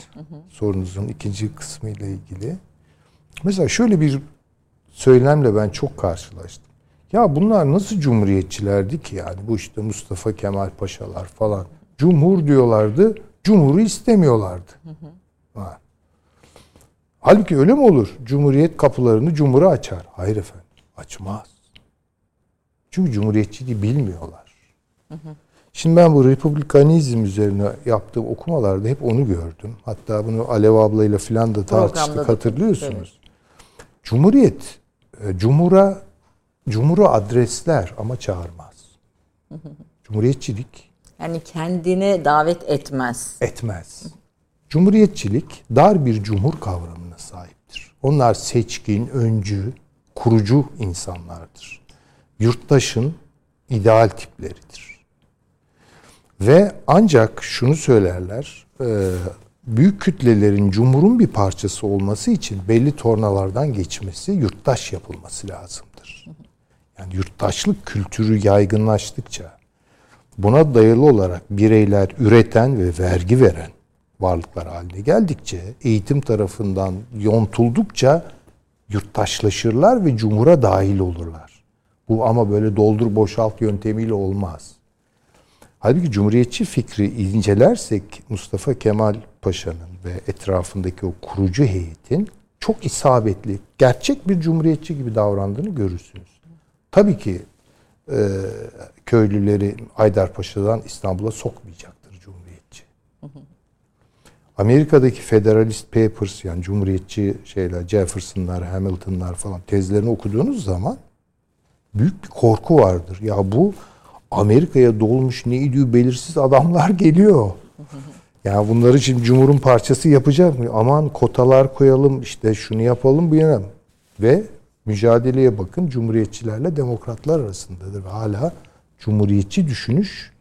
C: Sorunuzun ikinci kısmıyla ilgili. Mesela şöyle bir söylemle ben çok karşılaştım. Ya bunlar nasıl cumhuriyetçilerdi ki yani bu işte Mustafa Kemal Paşalar falan. Cumhur diyorlardı, cumhuru istemiyorlardı. Ha. Halbuki öyle mi olur? Cumhuriyet kapılarını cumhura açar. Hayır efendim, açmaz. Çünkü cumhuriyetçiliği bilmiyorlar. Şimdi ben bu republikanizm üzerine yaptığım okumalarda hep onu gördüm. Hatta bunu Alev ablayla filan da tartıştık hatırlıyorsunuz. Cumhuriyet, e, cumhura, cumhuru adresler ama çağırmaz. Cumhuriyetçilik
B: Yani kendine davet etmez.
C: etmez. Cumhuriyetçilik dar bir cumhur kavramına sahiptir. Onlar seçkin, öncü, kurucu insanlardır. Yurttaşın ideal tipleridir. Ve ancak şunu söylerler, e, büyük kütlelerin cumhurun bir parçası olması için belli tornalardan geçmesi, yurttaş yapılması lazımdır. Yani yurttaşlık kültürü yaygınlaştıkça, buna dayalı olarak bireyler üreten ve vergi veren varlıklar haline geldikçe, eğitim tarafından yontuldukça yurttaşlaşırlar ve cumhura dahil olurlar. Bu ama böyle doldur boşalt yöntemiyle olmaz. Halbuki cumhuriyetçi fikri incelersek Mustafa Kemal Paşa'nın ve etrafındaki o kurucu heyetin çok isabetli, gerçek bir cumhuriyetçi gibi davrandığını görürsünüz. Tabii ki e, köylüleri Haydarpaşa'dan İstanbul'a cumhuriyetçi. Amerika'daki Federalist Papers yani cumhuriyetçi şeyler, Jefferson'lar, Hamilton'lar falan tezlerini okuduğunuz zaman büyük bir korku vardır. Ya bu Amerika'ya dolmuş ne idüğü belirsiz adamlar geliyor. <laughs> Yani bunları şimdi Cumhur'un parçası yapacak mı? Aman kotalar koyalım işte şunu yapalım bu yana. Ve Mücadeleye bakın cumhuriyetçilerle demokratlar arasındadır ve hala cumhuriyetçi düşünüş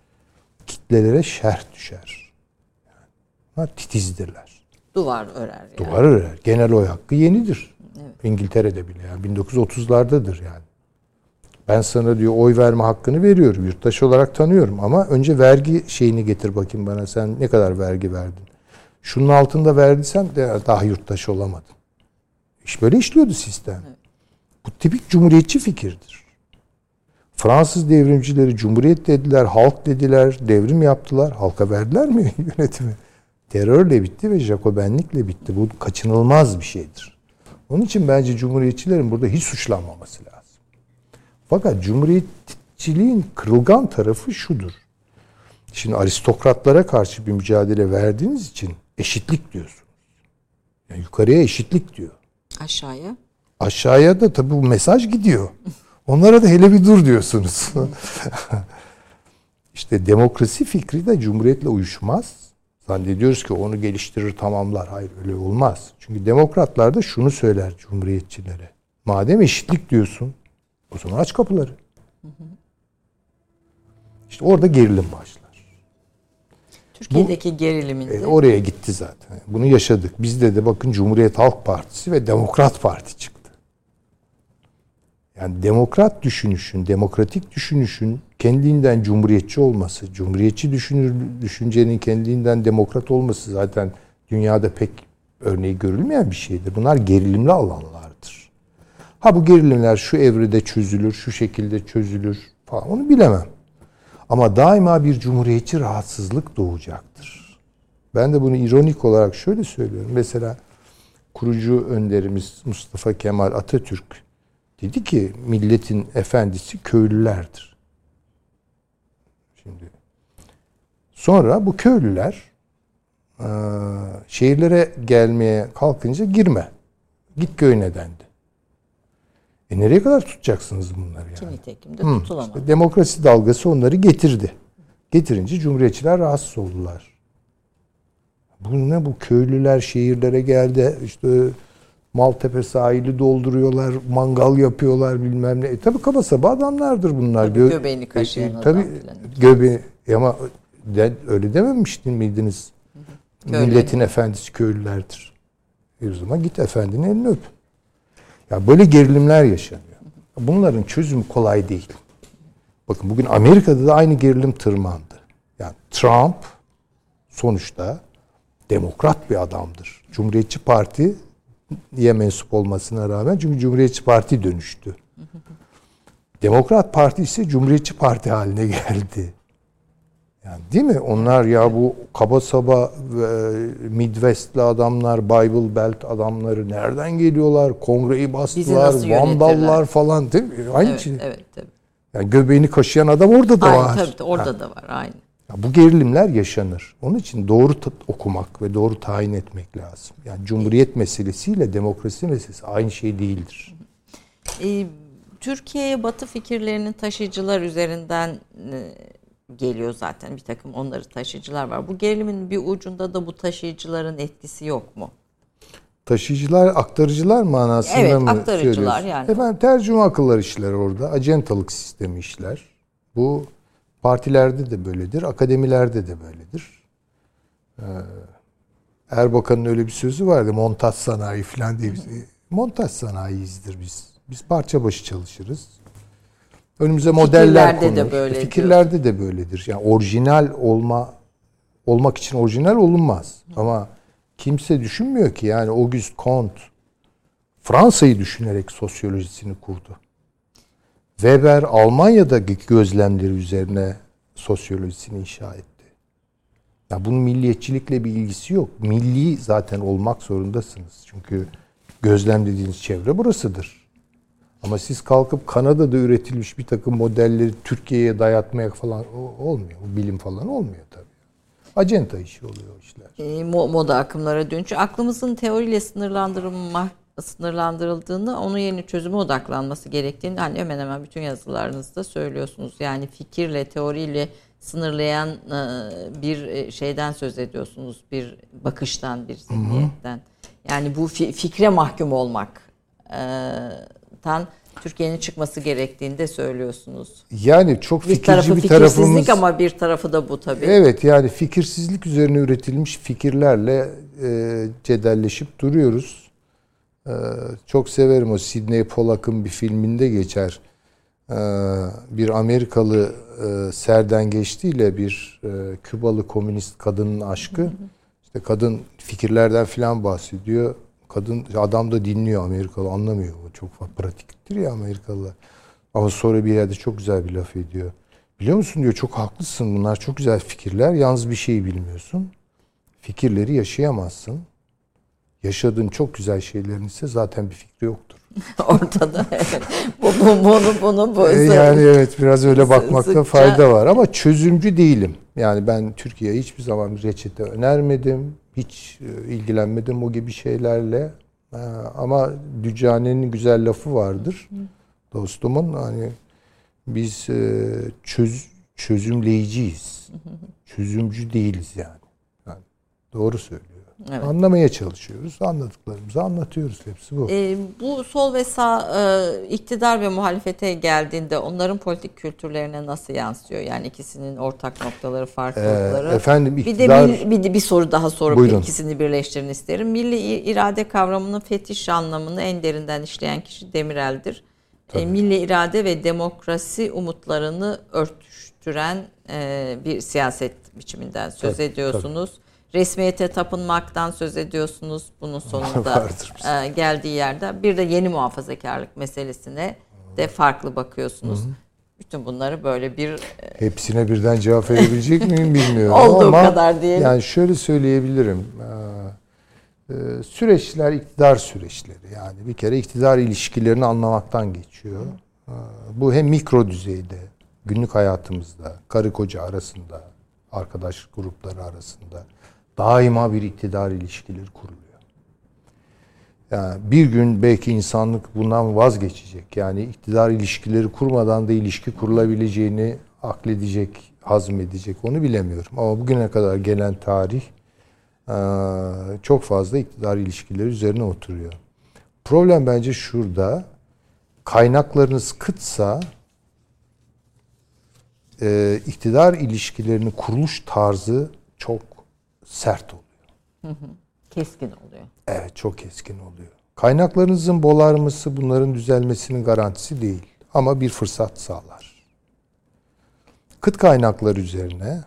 C: kitlelere şerh düşer. Titizdirler.
B: Duvar örer yani.
C: Duvar örer. Genel oy hakkı yenidir. İngiltere'de bile yani 1930'lardadır yani. Ben sana diyor oy verme hakkını veriyorum. Yurttaş olarak tanıyorum ama önce vergi şeyini getir bakayım bana. Sen ne kadar vergi verdin? Şunun altında verdiysen de daha yurttaş olamadın. İş böyle işliyordu sistem. Bu tipik cumhuriyetçi fikirdir. Fransız devrimcileri cumhuriyet dediler, halk dediler, devrim yaptılar. Halka verdiler mi <laughs> yönetimi? Terörle bitti ve Jacobenlikle bitti. Bu kaçınılmaz bir şeydir. Onun için bence cumhuriyetçilerin burada hiç suçlanmaması lazım. Fakat cumhuriyetçiliğin kırılgan tarafı şudur. Şimdi aristokratlara karşı bir mücadele verdiğiniz için eşitlik diyorsunuz. Yani yukarıya eşitlik diyor.
B: Aşağıya.
C: Aşağıya da tabii bu mesaj gidiyor. Onlara da hele bir dur diyorsunuz. <laughs> işte demokrasi fikri de cumhuriyetle uyuşmaz. Zannediyoruz ki onu geliştirir tamamlar. Hayır öyle olmaz. Çünkü demokratlar da şunu söyler cumhuriyetçilere. Madem eşitlik diyorsun o zaman aç kapıları. İşte orada gerilim başlar.
B: Türkiye'deki geriliminde.
C: E, oraya gitti zaten. Bunu yaşadık. Bizde de bakın Cumhuriyet Halk Partisi ve Demokrat Parti çıktı. Yani demokrat düşünüşün, demokratik düşünüşün kendinden cumhuriyetçi olması, cumhuriyetçi düşünür, düşüncenin kendinden demokrat olması zaten dünyada pek örneği görülmeyen bir şeydir. Bunlar gerilimli alanlardır. Ha bu gerilimler şu evrede çözülür, şu şekilde çözülür falan onu bilemem. Ama daima bir cumhuriyetçi rahatsızlık doğacaktır. Ben de bunu ironik olarak şöyle söylüyorum. Mesela kurucu önderimiz Mustafa Kemal Atatürk dedi ki milletin efendisi köylülerdir. Şimdi sonra bu köylüler eee, şehirlere gelmeye kalkınca girme. Git köyüne dendi. E nereye kadar tutacaksınız bunları yani?
B: Ki nitekim de tutulamadı.
C: işte demokrasi dalgası onları getirdi. Getirince cumhuriyetçiler rahatsız oldular. Bu ne bu köylüler şehirlere geldi işte Maltepe sahili dolduruyorlar, mangal yapıyorlar bilmem ne. E tabi kaba saba adamlardır bunlar.
B: Tabii göbeğini kaşıyan adam
C: Tabii göbeği ama de, öyle dememiştin miydiniz?
B: Köylü.
C: Milletin efendisi köylülerdir. E o zaman git efendinin elini öp. Ya böyle gerilimler yaşanıyor. Bunların çözümü kolay değil. Bakın bugün Amerika'da da aynı gerilim tırmandı. Yani Trump sonuçta demokrat bir adamdır. Cumhuriyetçi Parti'ye mensup olmasına rağmen çünkü Cumhuriyetçi Parti dönüştü. Demokrat Parti ise Cumhuriyetçi Parti haline <laughs> geldi. Yani değil mi? Onlar ya bu kaba saba e, Midwest'li adamlar, Bible Belt adamları nereden geliyorlar? Kongreyi bastılar, vandallar falan değil mi? Aynı
B: Evet,
C: şey.
B: evet tabii.
C: Yani göbeğini kaşıyan adam orada da
B: Aynı,
C: var.
B: tabii, orada
C: Ha.
B: da var aynı.
C: Bu gerilimler yaşanır. Onun için doğru okumak ve doğru tayin etmek lazım. Yani cumhuriyet meselesiyle demokrasi meselesi aynı şey değildir.
B: Ee, Türkiye'ye Batı fikirlerinin taşıyıcılar üzerinden e, geliyor zaten bir takım onları taşıyıcılar var. Bu gerilimin bir ucunda da bu taşıyıcıların etkisi yok mu?
C: Taşıyıcılar, aktarıcılar manasında
B: Evet,
C: mı
B: aktarıcılar
C: söylüyorsun?
B: yani.
C: Efendim tercüme akıllar işler orada. Acentalık sistemi işler. Bu partilerde de böyledir, akademilerde de böyledir. Ee, Erbakan'ın öyle bir sözü vardı. Montaj sanayi falan diye. bir şey. Montaj sanayiyizdir biz. Biz parça başı çalışırız. Önümüze modeller
B: Fikirlerde de böyle
C: Fikirlerde de böyledir. Yani orijinal olma olmak için orijinal olunmaz. Ama kimse düşünmüyor ki yani Auguste Comte Fransa'yı düşünerek sosyolojisini kurdu. Weber Almanya'daki gözlemleri üzerine sosyolojisini inşa etti. Ya bunun milliyetçilikle bir ilgisi yok. Milli zaten olmak zorundasınız. Çünkü gözlemlediğiniz çevre burasıdır. Ama siz kalkıp Kanada'da üretilmiş bir takım modelleri Türkiye'ye dayatmaya falan olmuyor. O bilim falan olmuyor tabii. Acenta işi oluyor o işler.
B: E, mo- moda akımlara dönüşü aklımızın teoriyle sınırlandırılma sınırlandırıldığını, onun yerine çözüme odaklanması gerektiğini hani hemen hemen bütün yazılarınızda söylüyorsunuz. Yani fikirle, teoriyle sınırlayan e, bir e, şeyden söz ediyorsunuz. Bir bakıştan, bir zihniyetten. Yani bu fi- fikre mahkum olmak Türkiye'den Türkiye'nin çıkması gerektiğini de söylüyorsunuz.
C: Yani çok
B: Bir
C: fikirci
B: tarafı
C: bir
B: fikirsizlik
C: tarafımız.
B: ama bir tarafı da bu tabii.
C: Evet yani fikirsizlik üzerine üretilmiş fikirlerle e, cedelleşip duruyoruz. E, çok severim o Sidney Pollack'ın bir filminde geçer. E, bir Amerikalı e, serden geçtiğiyle bir e, Kübalı komünist kadının aşkı. İşte kadın fikirlerden filan bahsediyor. Kadın adam da dinliyor Amerikalı anlamıyor. O çok pratiktir ya Amerikalılar. Ama sonra bir yerde çok güzel bir laf ediyor. Biliyor musun diyor çok haklısın bunlar çok güzel fikirler. Yalnız bir şeyi bilmiyorsun. Fikirleri yaşayamazsın. Yaşadığın çok güzel şeylerin ise zaten bir fikri yoktur. <laughs>
B: Ortada. evet. bu, bu, bunu, bunu, bu.
C: E, yani evet biraz öyle bakmakta fayda var ama çözümcü değilim. Yani ben Türkiye'ye hiçbir zaman reçete önermedim. Hiç e, ilgilenmedim o gibi şeylerle. E, Ama Dücane'nin güzel lafı vardır. Dostumun hani biz çöz, çözümleyiciyiz. Çözümcü değiliz yani. yani doğru söylüyor.
B: Evet.
C: Anlamaya çalışıyoruz. Anladıklarımızı anlatıyoruz. Hepsi bu.
B: Ee, bu sol ve sağ e, iktidar ve muhalefete geldiğinde onların politik kültürlerine nasıl yansıyor? Yani ikisinin ortak noktaları, farklılıkları.
C: Ee, efendim
B: bir de
C: iktidar...
B: bir, de bir soru daha sorup
C: Buyurun.
B: ikisini birleştirin isterim. Milli irade kavramının fetiş anlamını en derinden işleyen kişi Demirel'dir. E, milli irade ve demokrasi umutlarını örtüştüren e, bir siyaset biçiminden söz
C: Tabii,
B: ediyorsunuz. Resmiyete tapınmaktan söz ediyorsunuz. Bunun <laughs> sonunda e, geldiği yerde. Bir de yeni muhafazakarlık meselesine de farklı bakıyorsunuz. Bütün bunları böyle bir e,
C: Hepsine birden cevap verebilecek miyim <laughs> bilmiyorum
B: Olduğu
C: ama
B: kadar diyelim.
C: yani şöyle söyleyebilirim. Ee, e, Süreçler iktidar süreçleri. Yani bir kere iktidar ilişkilerini anlamaktan geçiyor. Ee, Bu hem mikro düzeyde, günlük hayatımızda, karı koca arasında, arkadaş grupları arasında daima bir iktidar ilişkileri kuruluyor. Yani bir gün belki insanlık bundan vazgeçecek. Yani iktidar ilişkileri kurmadan da ilişki kurulabileceğini akledecek, hazmedecek onu bilemiyorum. Ama bugüne kadar gelen tarih çok fazla iktidar ilişkileri üzerine oturuyor. Problem bence şurada. Kaynaklarınız kıtsa iktidar ilişkilerinin kuruluş tarzı çok sert oluyor.
B: keskin oluyor.
C: Evet çok keskin oluyor. Kaynaklarınızın bolarması bunların düzelmesinin garantisi değil. Ama bir fırsat sağlar. Kıt kaynaklar üzerine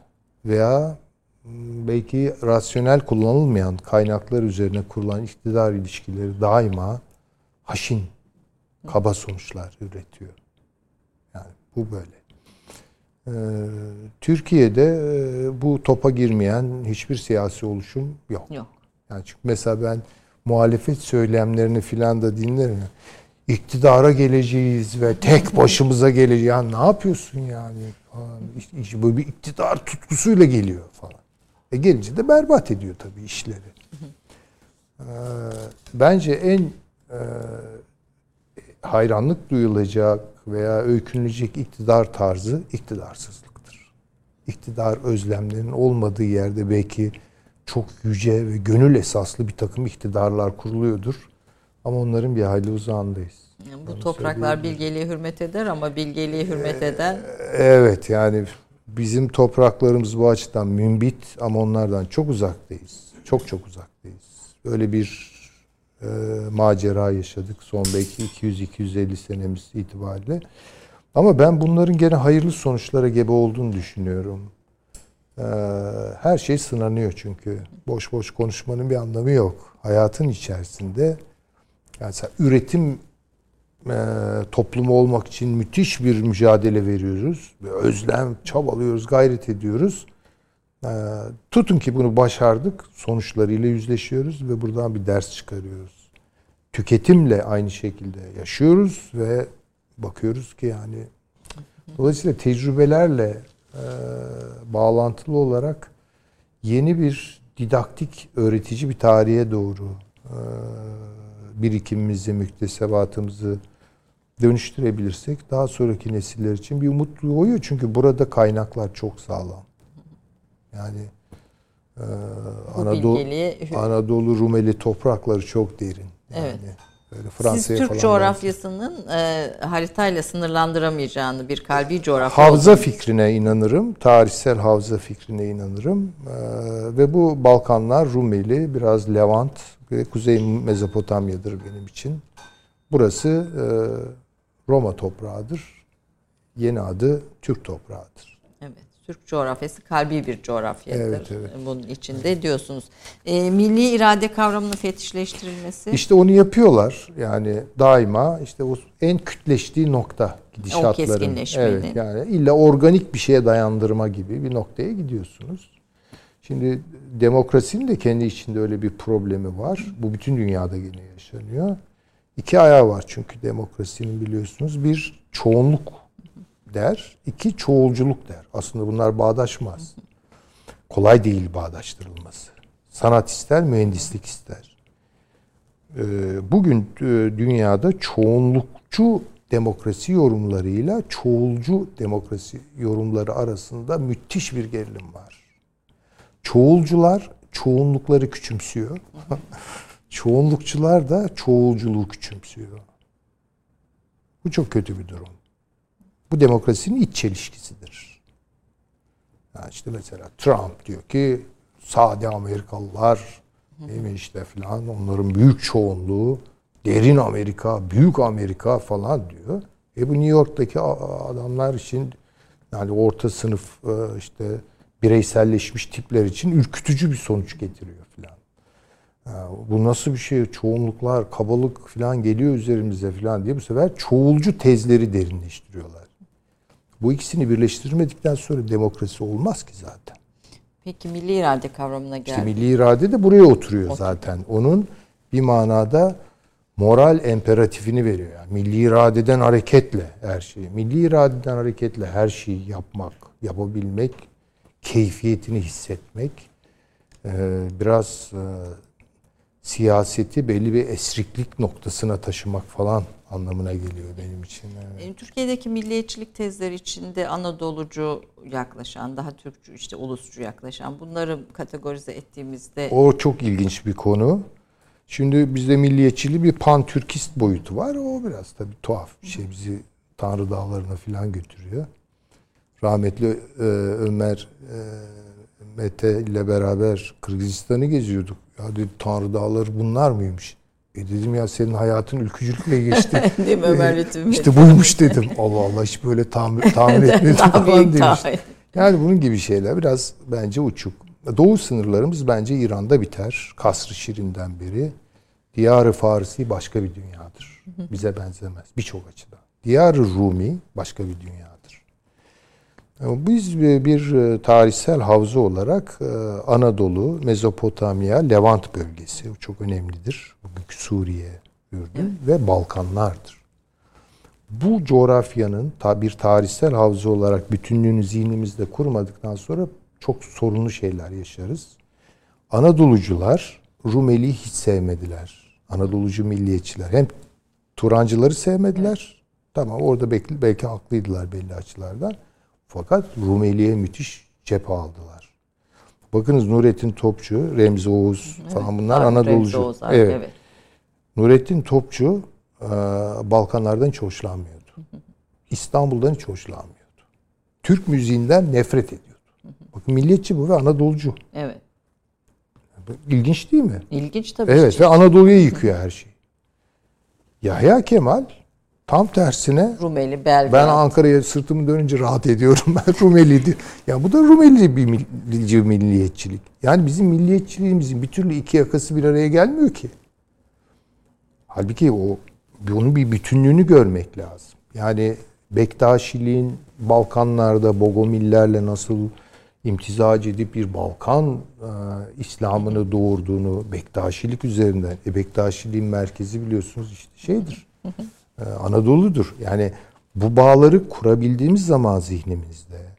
C: veya m, belki rasyonel kullanılmayan kaynaklar üzerine kurulan iktidar ilişkileri daima haşin, kaba sonuçlar üretiyor. Yani bu böyle. Ee, Türkiye'de e, bu topa girmeyen hiçbir siyasi oluşum yok.
B: Yok.
C: Yani çünkü mesela ben muhalefet söylemlerini filan da dinlerim. İktidara geleceğiz ve tek başımıza geleceğiz. Ya ne yapıyorsun yani? İşte, işte böyle bir iktidar tutkusuyla geliyor falan. E gelince de berbat ediyor tabii işleri. Ee, bence en e, hayranlık duyulacak veya öykünülecek iktidar tarzı iktidarsızlıktır. İktidar özlemlerinin olmadığı yerde belki çok yüce ve gönül esaslı bir takım iktidarlar kuruluyordur. Ama onların bir hayli uzağındayız.
B: Yani bu
C: Onu
B: topraklar bilgeliğe hürmet eder ama bilgeliğe hürmet eden
C: Evet yani bizim topraklarımız bu açıdan mümbit ama onlardan çok uzaktayız. Çok çok uzaktayız. Böyle bir e, macera yaşadık son belki 200-250 senemiz itibariyle. Ama ben bunların gene hayırlı sonuçlara gebe olduğunu düşünüyorum. Ee, her şey sınanıyor çünkü. Boş boş konuşmanın bir anlamı yok. Hayatın içerisinde yani üretim e, toplumu olmak için müthiş bir mücadele veriyoruz. Ve özlem, çabalıyoruz, gayret ediyoruz. E, tutun ki bunu başardık. Sonuçlarıyla yüzleşiyoruz ve buradan bir ders çıkarıyoruz. Tüketimle aynı şekilde yaşıyoruz ve bakıyoruz ki yani dolayısıyla tecrübelerle e, bağlantılı olarak yeni bir didaktik öğretici bir tarihe doğru e, birikimimizi, müktesebatımızı dönüştürebilirsek daha sonraki nesiller için bir umut doğuyor. Çünkü burada kaynaklar çok sağlam. Yani e, Anadolu,
B: bilgeliğe hür-
C: Anadolu Rumeli toprakları çok derin. Yani
B: Evet.
C: Böyle
B: Siz Türk
C: falan
B: coğrafyasının e, haritayla sınırlandıramayacağını bir kalbi coğrafya
C: Havza
B: olduğunu-
C: fikrine inanırım. Tarihsel havza fikrine inanırım. Ee, ve bu Balkanlar Rumeli, biraz Levant ve Kuzey Mezopotamya'dır benim için. Burası e, Roma toprağıdır. Yeni adı Türk toprağıdır.
B: Evet. Türk coğrafyası kalbi bir coğrafyadır.
C: Evet, evet.
B: Bunun içinde diyorsunuz. E, milli irade kavramının fetişleştirilmesi.
C: İşte onu yapıyorlar. Yani daima işte o en kütleştiği nokta gidişatların.
B: keskinleşmenin.
C: Evet yani illa organik bir şeye dayandırma gibi bir noktaya gidiyorsunuz. Şimdi demokrasinin de kendi içinde öyle bir problemi var. Bu bütün dünyada yine yaşanıyor. İki ayağı var çünkü demokrasinin biliyorsunuz. Bir çoğunluk der, iki çoğulculuk der. Aslında bunlar bağdaşmaz. Kolay değil bağdaştırılması. Sanat ister, mühendislik ister. Ee, Bugün e, dünyada çoğunlukçu demokrasi yorumlarıyla çoğulcu demokrasi yorumları arasında müthiş bir gerilim var. Çoğulcular çoğunlukları küçümsüyor. <laughs> Çoğunlukçular da çoğulculuğu küçümsüyor. Bu çok kötü bir durum. Bu demokrasinin iç çelişkisidir. Yani işte mesela Trump diyor ki sade Amerikalılar değil mi işte falan onların büyük çoğunluğu derin Amerika, büyük Amerika falan diyor. E bu New York'taki adamlar için yani orta sınıf e, işte bireyselleşmiş tipler için ürkütücü bir sonuç getiriyor filan. Bu nasıl bir şey? Çoğunluklar, kabalık falan geliyor üzerimize falan diye bu sefer çoğulcu tezleri derinleştiriyorlar. Bu ikisini birleştirmedikten sonra demokrasi olmaz ki zaten.
B: Peki milli irade kavramına
C: İşte
B: geldi.
C: milli irade de buraya oturuyor zaten. Onun bir manada moral imperatifini veriyor. Yani milli iradeden hareketle her şeyi. Milli iradeden hareketle her şeyi yapmak, yapabilmek, keyfiyetini hissetmek e, biraz e, siyaseti belli bir esriklik noktasına taşımak falan anlamına geliyor benim için. Evet.
B: E, Türkiye'deki milliyetçilik tezleri içinde Anadolucu yaklaşan, daha Türkçü işte ulusçu yaklaşan bunları kategorize ettiğimizde
C: O çok ilginç bir konu. Şimdi bizde milliyetçiliği bir pan-Türkist boyutu var. O biraz tabii tuhaf bir şey. Bizi Tanrı Dağları'na falan götürüyor. Rahmetli e, Ömer e, Mete ile beraber Kırgızistan'ı geziyorduk. Ya dedi Tanrı Dağları bunlar mıymış? E dedim ya senin hayatın ülkücülükle geçti. <laughs>
B: Değil mi Ömer Lütfü
C: işte buymuş dedim. Allah Allah hiç böyle tahmin, tahmin <laughs> etmedim falan
B: büyük
C: demiş.
B: daha-
C: Yani bunun gibi şeyler biraz bence uçuk. Doğu sınırlarımız bence İran'da biter. Kasr-ı Şirin'den beri. Diyar-ı Farisi başka bir dünyadır. Bize benzemez birçok açıdan. Diyar-ı Rumi başka bir dünyadır. Ama Biz bir bir, e, tarihsel havza olarak e, Anadolu, Mezopotamya, Levant bölgesi çok önemlidir. Bugünkü Suriye, Ürdün ve Balkanlardır bu coğrafyanın bir tarihsel havza olarak bütünlüğünü zihnimizde kurmadıktan sonra çok sorunlu şeyler yaşarız. Anadolucular Rumeli'yi hiç sevmediler. Anadolucu milliyetçiler. Hem Turancıları sevmediler. Tamam orada belki, belki haklıydılar belli açılardan. Fakat Rumeli'ye müthiş cephe aldılar. Bakınız Nurettin Topçu, Remzi Oğuz falan bunlar
B: Remzi
C: Anadolucu.
B: Oğuz abi,
C: evet.
B: evet.
C: Nurettin Topçu e, Balkanlardan hiç hoşlanmıyordu. İstanbul'dan hiç hoşlanmıyordu. Türk müziğinden nefret ediyordu. Bakın milliyetçi bu ve Anadolucu.
B: Evet.
C: İlginç değil mi?
B: İlginç tabii.
C: Evet ve Anadolu'ya yıkıyor her şeyi. Yahya Kemal tam tersine
B: Rumeli, Belgrad.
C: ben Ankara'ya sırtımı dönünce rahat ediyorum. <laughs> Ben Rumeli diyor. Ya bu da Rumeli bir millici milliyetçilik. Yani bizim milliyetçiliğimizin bir türlü iki yakası bir araya gelmiyor ki. Halbuki o onun bir bütünlüğünü görmek lazım. Yani Bektaşiliğin Balkanlarda Bogomillerle nasıl imtizac edip bir Balkan e, İslam'ını doğurduğunu Bektaşilik üzerinden. E, Bektaşiliğin merkezi biliyorsunuz işte şeydir. E, Anadolu'dur. Yani bu bağları kurabildiğimiz zaman zihnimizde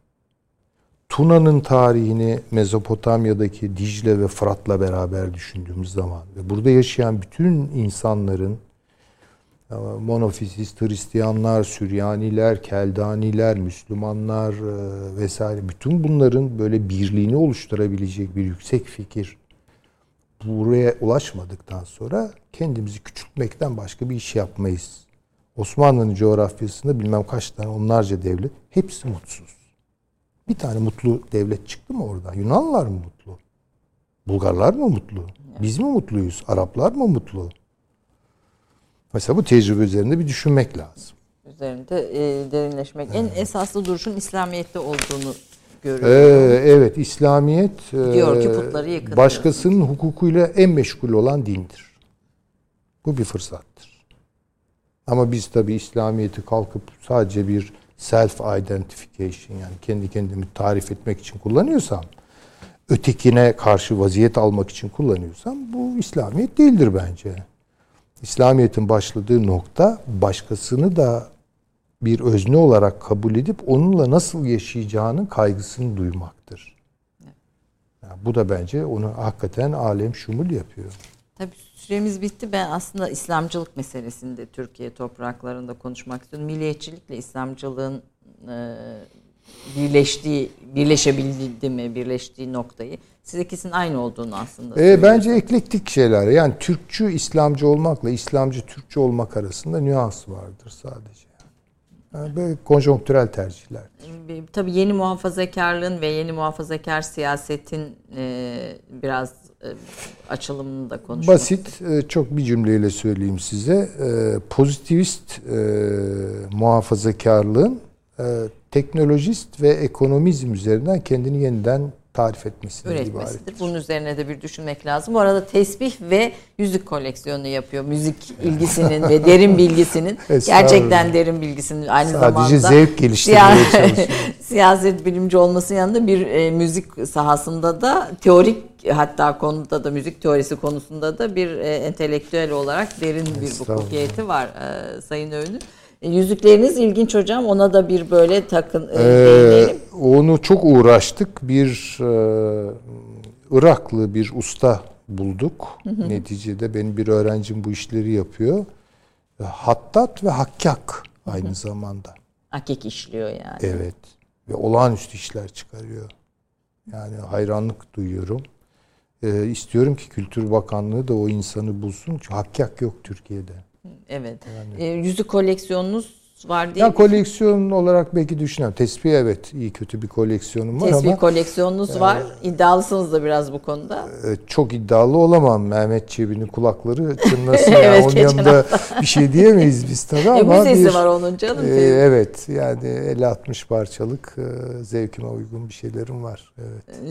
C: Tuna'nın tarihini Mezopotamya'daki Dicle ve Fırat'la beraber düşündüğümüz zaman ve burada yaşayan bütün insanların e, monofizist Hristiyanlar, Süryaniler, Keldaniler, Müslümanlar e, vesaire bütün bunların böyle birliğini oluşturabilecek bir yüksek fikir buraya ulaşmadıktan sonra kendimizi küçültmekten başka bir iş yapmayız. Osmanlı'nın coğrafyasında bilmem kaç tane onlarca devlet hepsi mutsuz. Bir tane mutlu devlet çıktı mı orada? Yunanlılar mı mutlu? Bulgarlar mı mutlu? Biz mi mutluyuz? Araplar mı mutlu? Mesela bu tecrübe üzerinde bir düşünmek lazım.
B: Üzerinde e, derinleşmek. En esaslı duruşun İslamiyet'te olduğunu
C: Ee,
B: görüyorum.
C: evet, İslamiyet
B: Diyor ki
C: e,
B: putları yıkın
C: başkasının hukukuyla en meşgul olan dindir. Bu bir fırsattır. Ama biz tabi İslamiyet'i kalkıp sadece bir self identification yani kendi kendimi tarif etmek için kullanıyorsam, ötekine karşı vaziyet almak için kullanıyorsam bu İslamiyet değildir bence. İslamiyet'in başladığı nokta başkasını da bir özne olarak kabul edip onunla nasıl yaşayacağının kaygısını duymaktır. Yani bu da bence onu hakikaten alem şumul yapıyor.
B: Tabii süremiz bitti. Ben aslında İslamcılık meselesini de Türkiye topraklarında konuşmak istiyorum. Milliyetçilikle İslamcılığın e, birleştiği, birleşebildi mi, birleştiği noktayı. Siz ikisinin aynı olduğunu aslında
C: E, bence eklektik şeyler. Yani Türkçü İslamcı olmakla İslamcı Türkçü olmak arasında nüans vardır sadece. Yani böyle konjonktürel tercihler.
B: Tabii yeni muhafazakarlığın ve yeni muhafazakar siyasetin e, biraz açılımını da konuşmak
C: Basit, e, çok bir cümleyle söyleyeyim size. E, Pozitivist e, muhafazakarlığın e, teknolojist ve ekonomizm üzerinden kendini yeniden tarif etmesinden ibarettir.
B: Bunun üzerine de bir düşünmek lazım. Bu arada tesbih ve yüzük koleksiyonu yapıyor. Müzik ilgisinin ve <laughs> derin bilgisinin gerçekten derin bilgisinin aynı
C: Sadece
B: zamanda
C: zevk geliştirmeye
B: siya-
C: çalışıyor. <laughs>
B: siyaset bilimci olmasının yanında bir e, müzik sahasında da teorik hatta konuda da müzik teorisi konusunda da bir e, entelektüel olarak derin bir hukukiyeti var e, Sayın Öğün'ün. E, yüzükleriniz ilginç hocam. Ona da bir böyle takın e,
C: Ee, onu çok uğraştık. Bir e, Iraklı bir usta bulduk. Neticede benim bir öğrencim bu işleri yapıyor. E, Hattat ve hakkak aynı zamanda.
B: Akik işliyor yani.
C: Evet. Ve olağanüstü işler çıkarıyor. Yani hayranlık duyuyorum. E, istiyorum ki Kültür Bakanlığı da o insanı bulsun. Çünkü hakkak yok Türkiye'de.
B: Evet. E, yüzük koleksiyonunuz var değil
C: Ya
B: mi?
C: koleksiyon olarak belki düşünüyorum. Tespih evet iyi kötü bir koleksiyonum var
B: Tesbih
C: ama
B: koleksiyonunuz var. İddialısınız da biraz bu konuda.
C: e, çok iddialı olamam. Mehmet Çebi'nin kulakları çınlasın. <laughs> yani.
B: Evet,
C: Onun
B: geçen
C: yanında bir şey diyemeyiz biz tabii
B: E, <laughs>
C: ama
B: müzesi
C: bir,
B: var onun canım.
C: e, evet yani 50-60 parçalık e, zevkime uygun bir şeylerim var. Evet.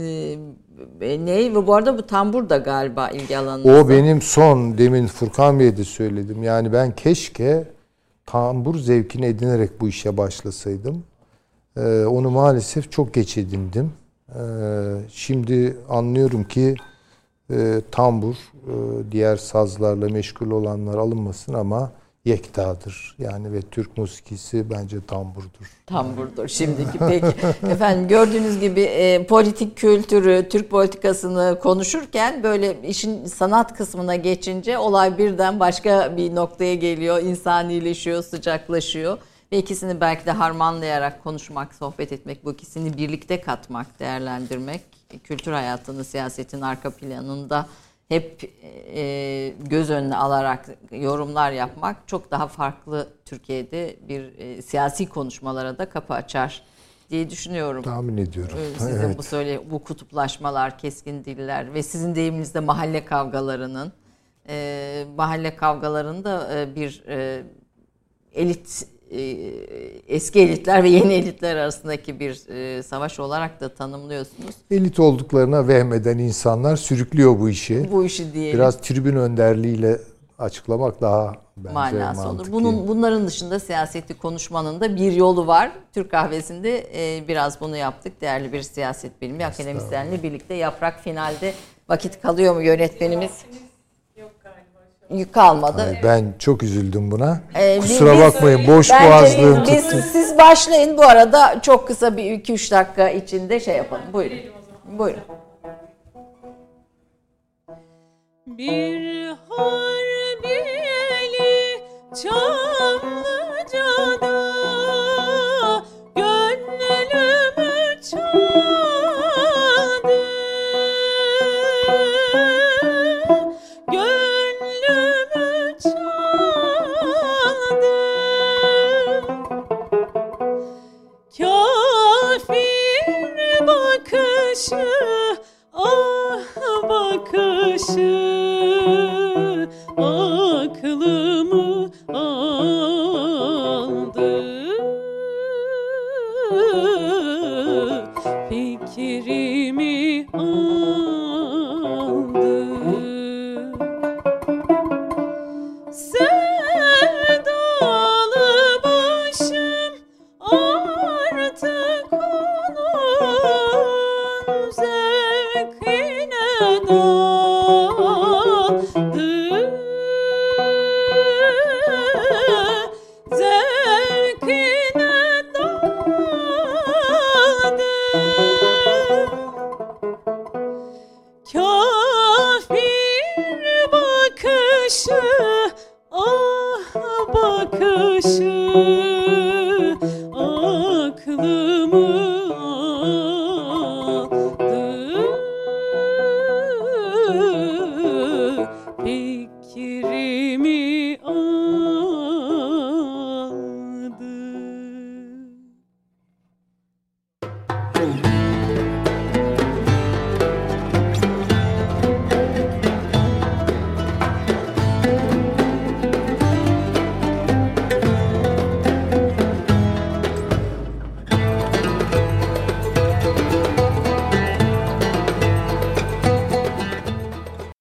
B: E, ne? Ve bu arada bu tambur da galiba ilgi alanınızda.
C: O benim son demin Furkan Bey'e de söyledim. Yani ben keşke tambur zevkini edinerek bu işe başlasaydım. Ee, onu maalesef çok geç edindim. Ee, şimdi anlıyorum ki e, tambur e, diğer sazlarla meşgul olanlar alınmasın ama yektadır. Yani ve Türk musikisi bence tamburdur.
B: Tamburdur şimdiki peki. <laughs> Efendim gördüğünüz gibi e, politik kültürü, Türk politikasını konuşurken böyle işin sanat kısmına geçince olay birden başka bir noktaya geliyor. insanileşiyor, sıcaklaşıyor. Ve ikisini belki de harmanlayarak konuşmak, sohbet etmek, bu ikisini birlikte katmak, değerlendirmek, kültür hayatını siyasetin arka planında hep e, göz önüne alarak yorumlar yapmak çok daha farklı Türkiye'de bir e, siyasi konuşmalara da kapı açar diye düşünüyorum.
C: Tahmin ediyorum.
B: Ee, Sizin
C: Evet.
B: bu söyle bu kutuplaşmalar, keskin diller ve sizin deyiminizde mahalle kavgalarının e, mahalle kavgalarında e, bir e, elit eski elitler ve yeni elitler arasındaki bir e, savaş olarak da tanımlıyorsunuz.
C: Elit olduklarına vehmeden insanlar sürüklüyor bu işi.
B: Bu işi diyelim.
C: Biraz tribün önderliğiyle açıklamak daha bence
B: manası olur.
C: mantıklı.
B: Bunun bunların dışında siyaseti konuşmanın da bir yolu var. Türk kahvesinde e, biraz bunu yaptık. Değerli bir siyaset bilimi akademisyenle birlikte yaprak finalde vakit kalıyor mu yönetmenimiz? Yük kalmadı.
C: Ay, ben çok üzüldüm buna.
B: Ee,
C: Kusura
B: biz-
C: bakmayın boş boğazlığım
B: biz,
C: tuttu.
B: biz- siz başlayın bu arada çok kısa bir 2-3 dakika içinde şey yapalım. Buyurun. Buyurun.
E: Bir harbiyeli Çamlıca'da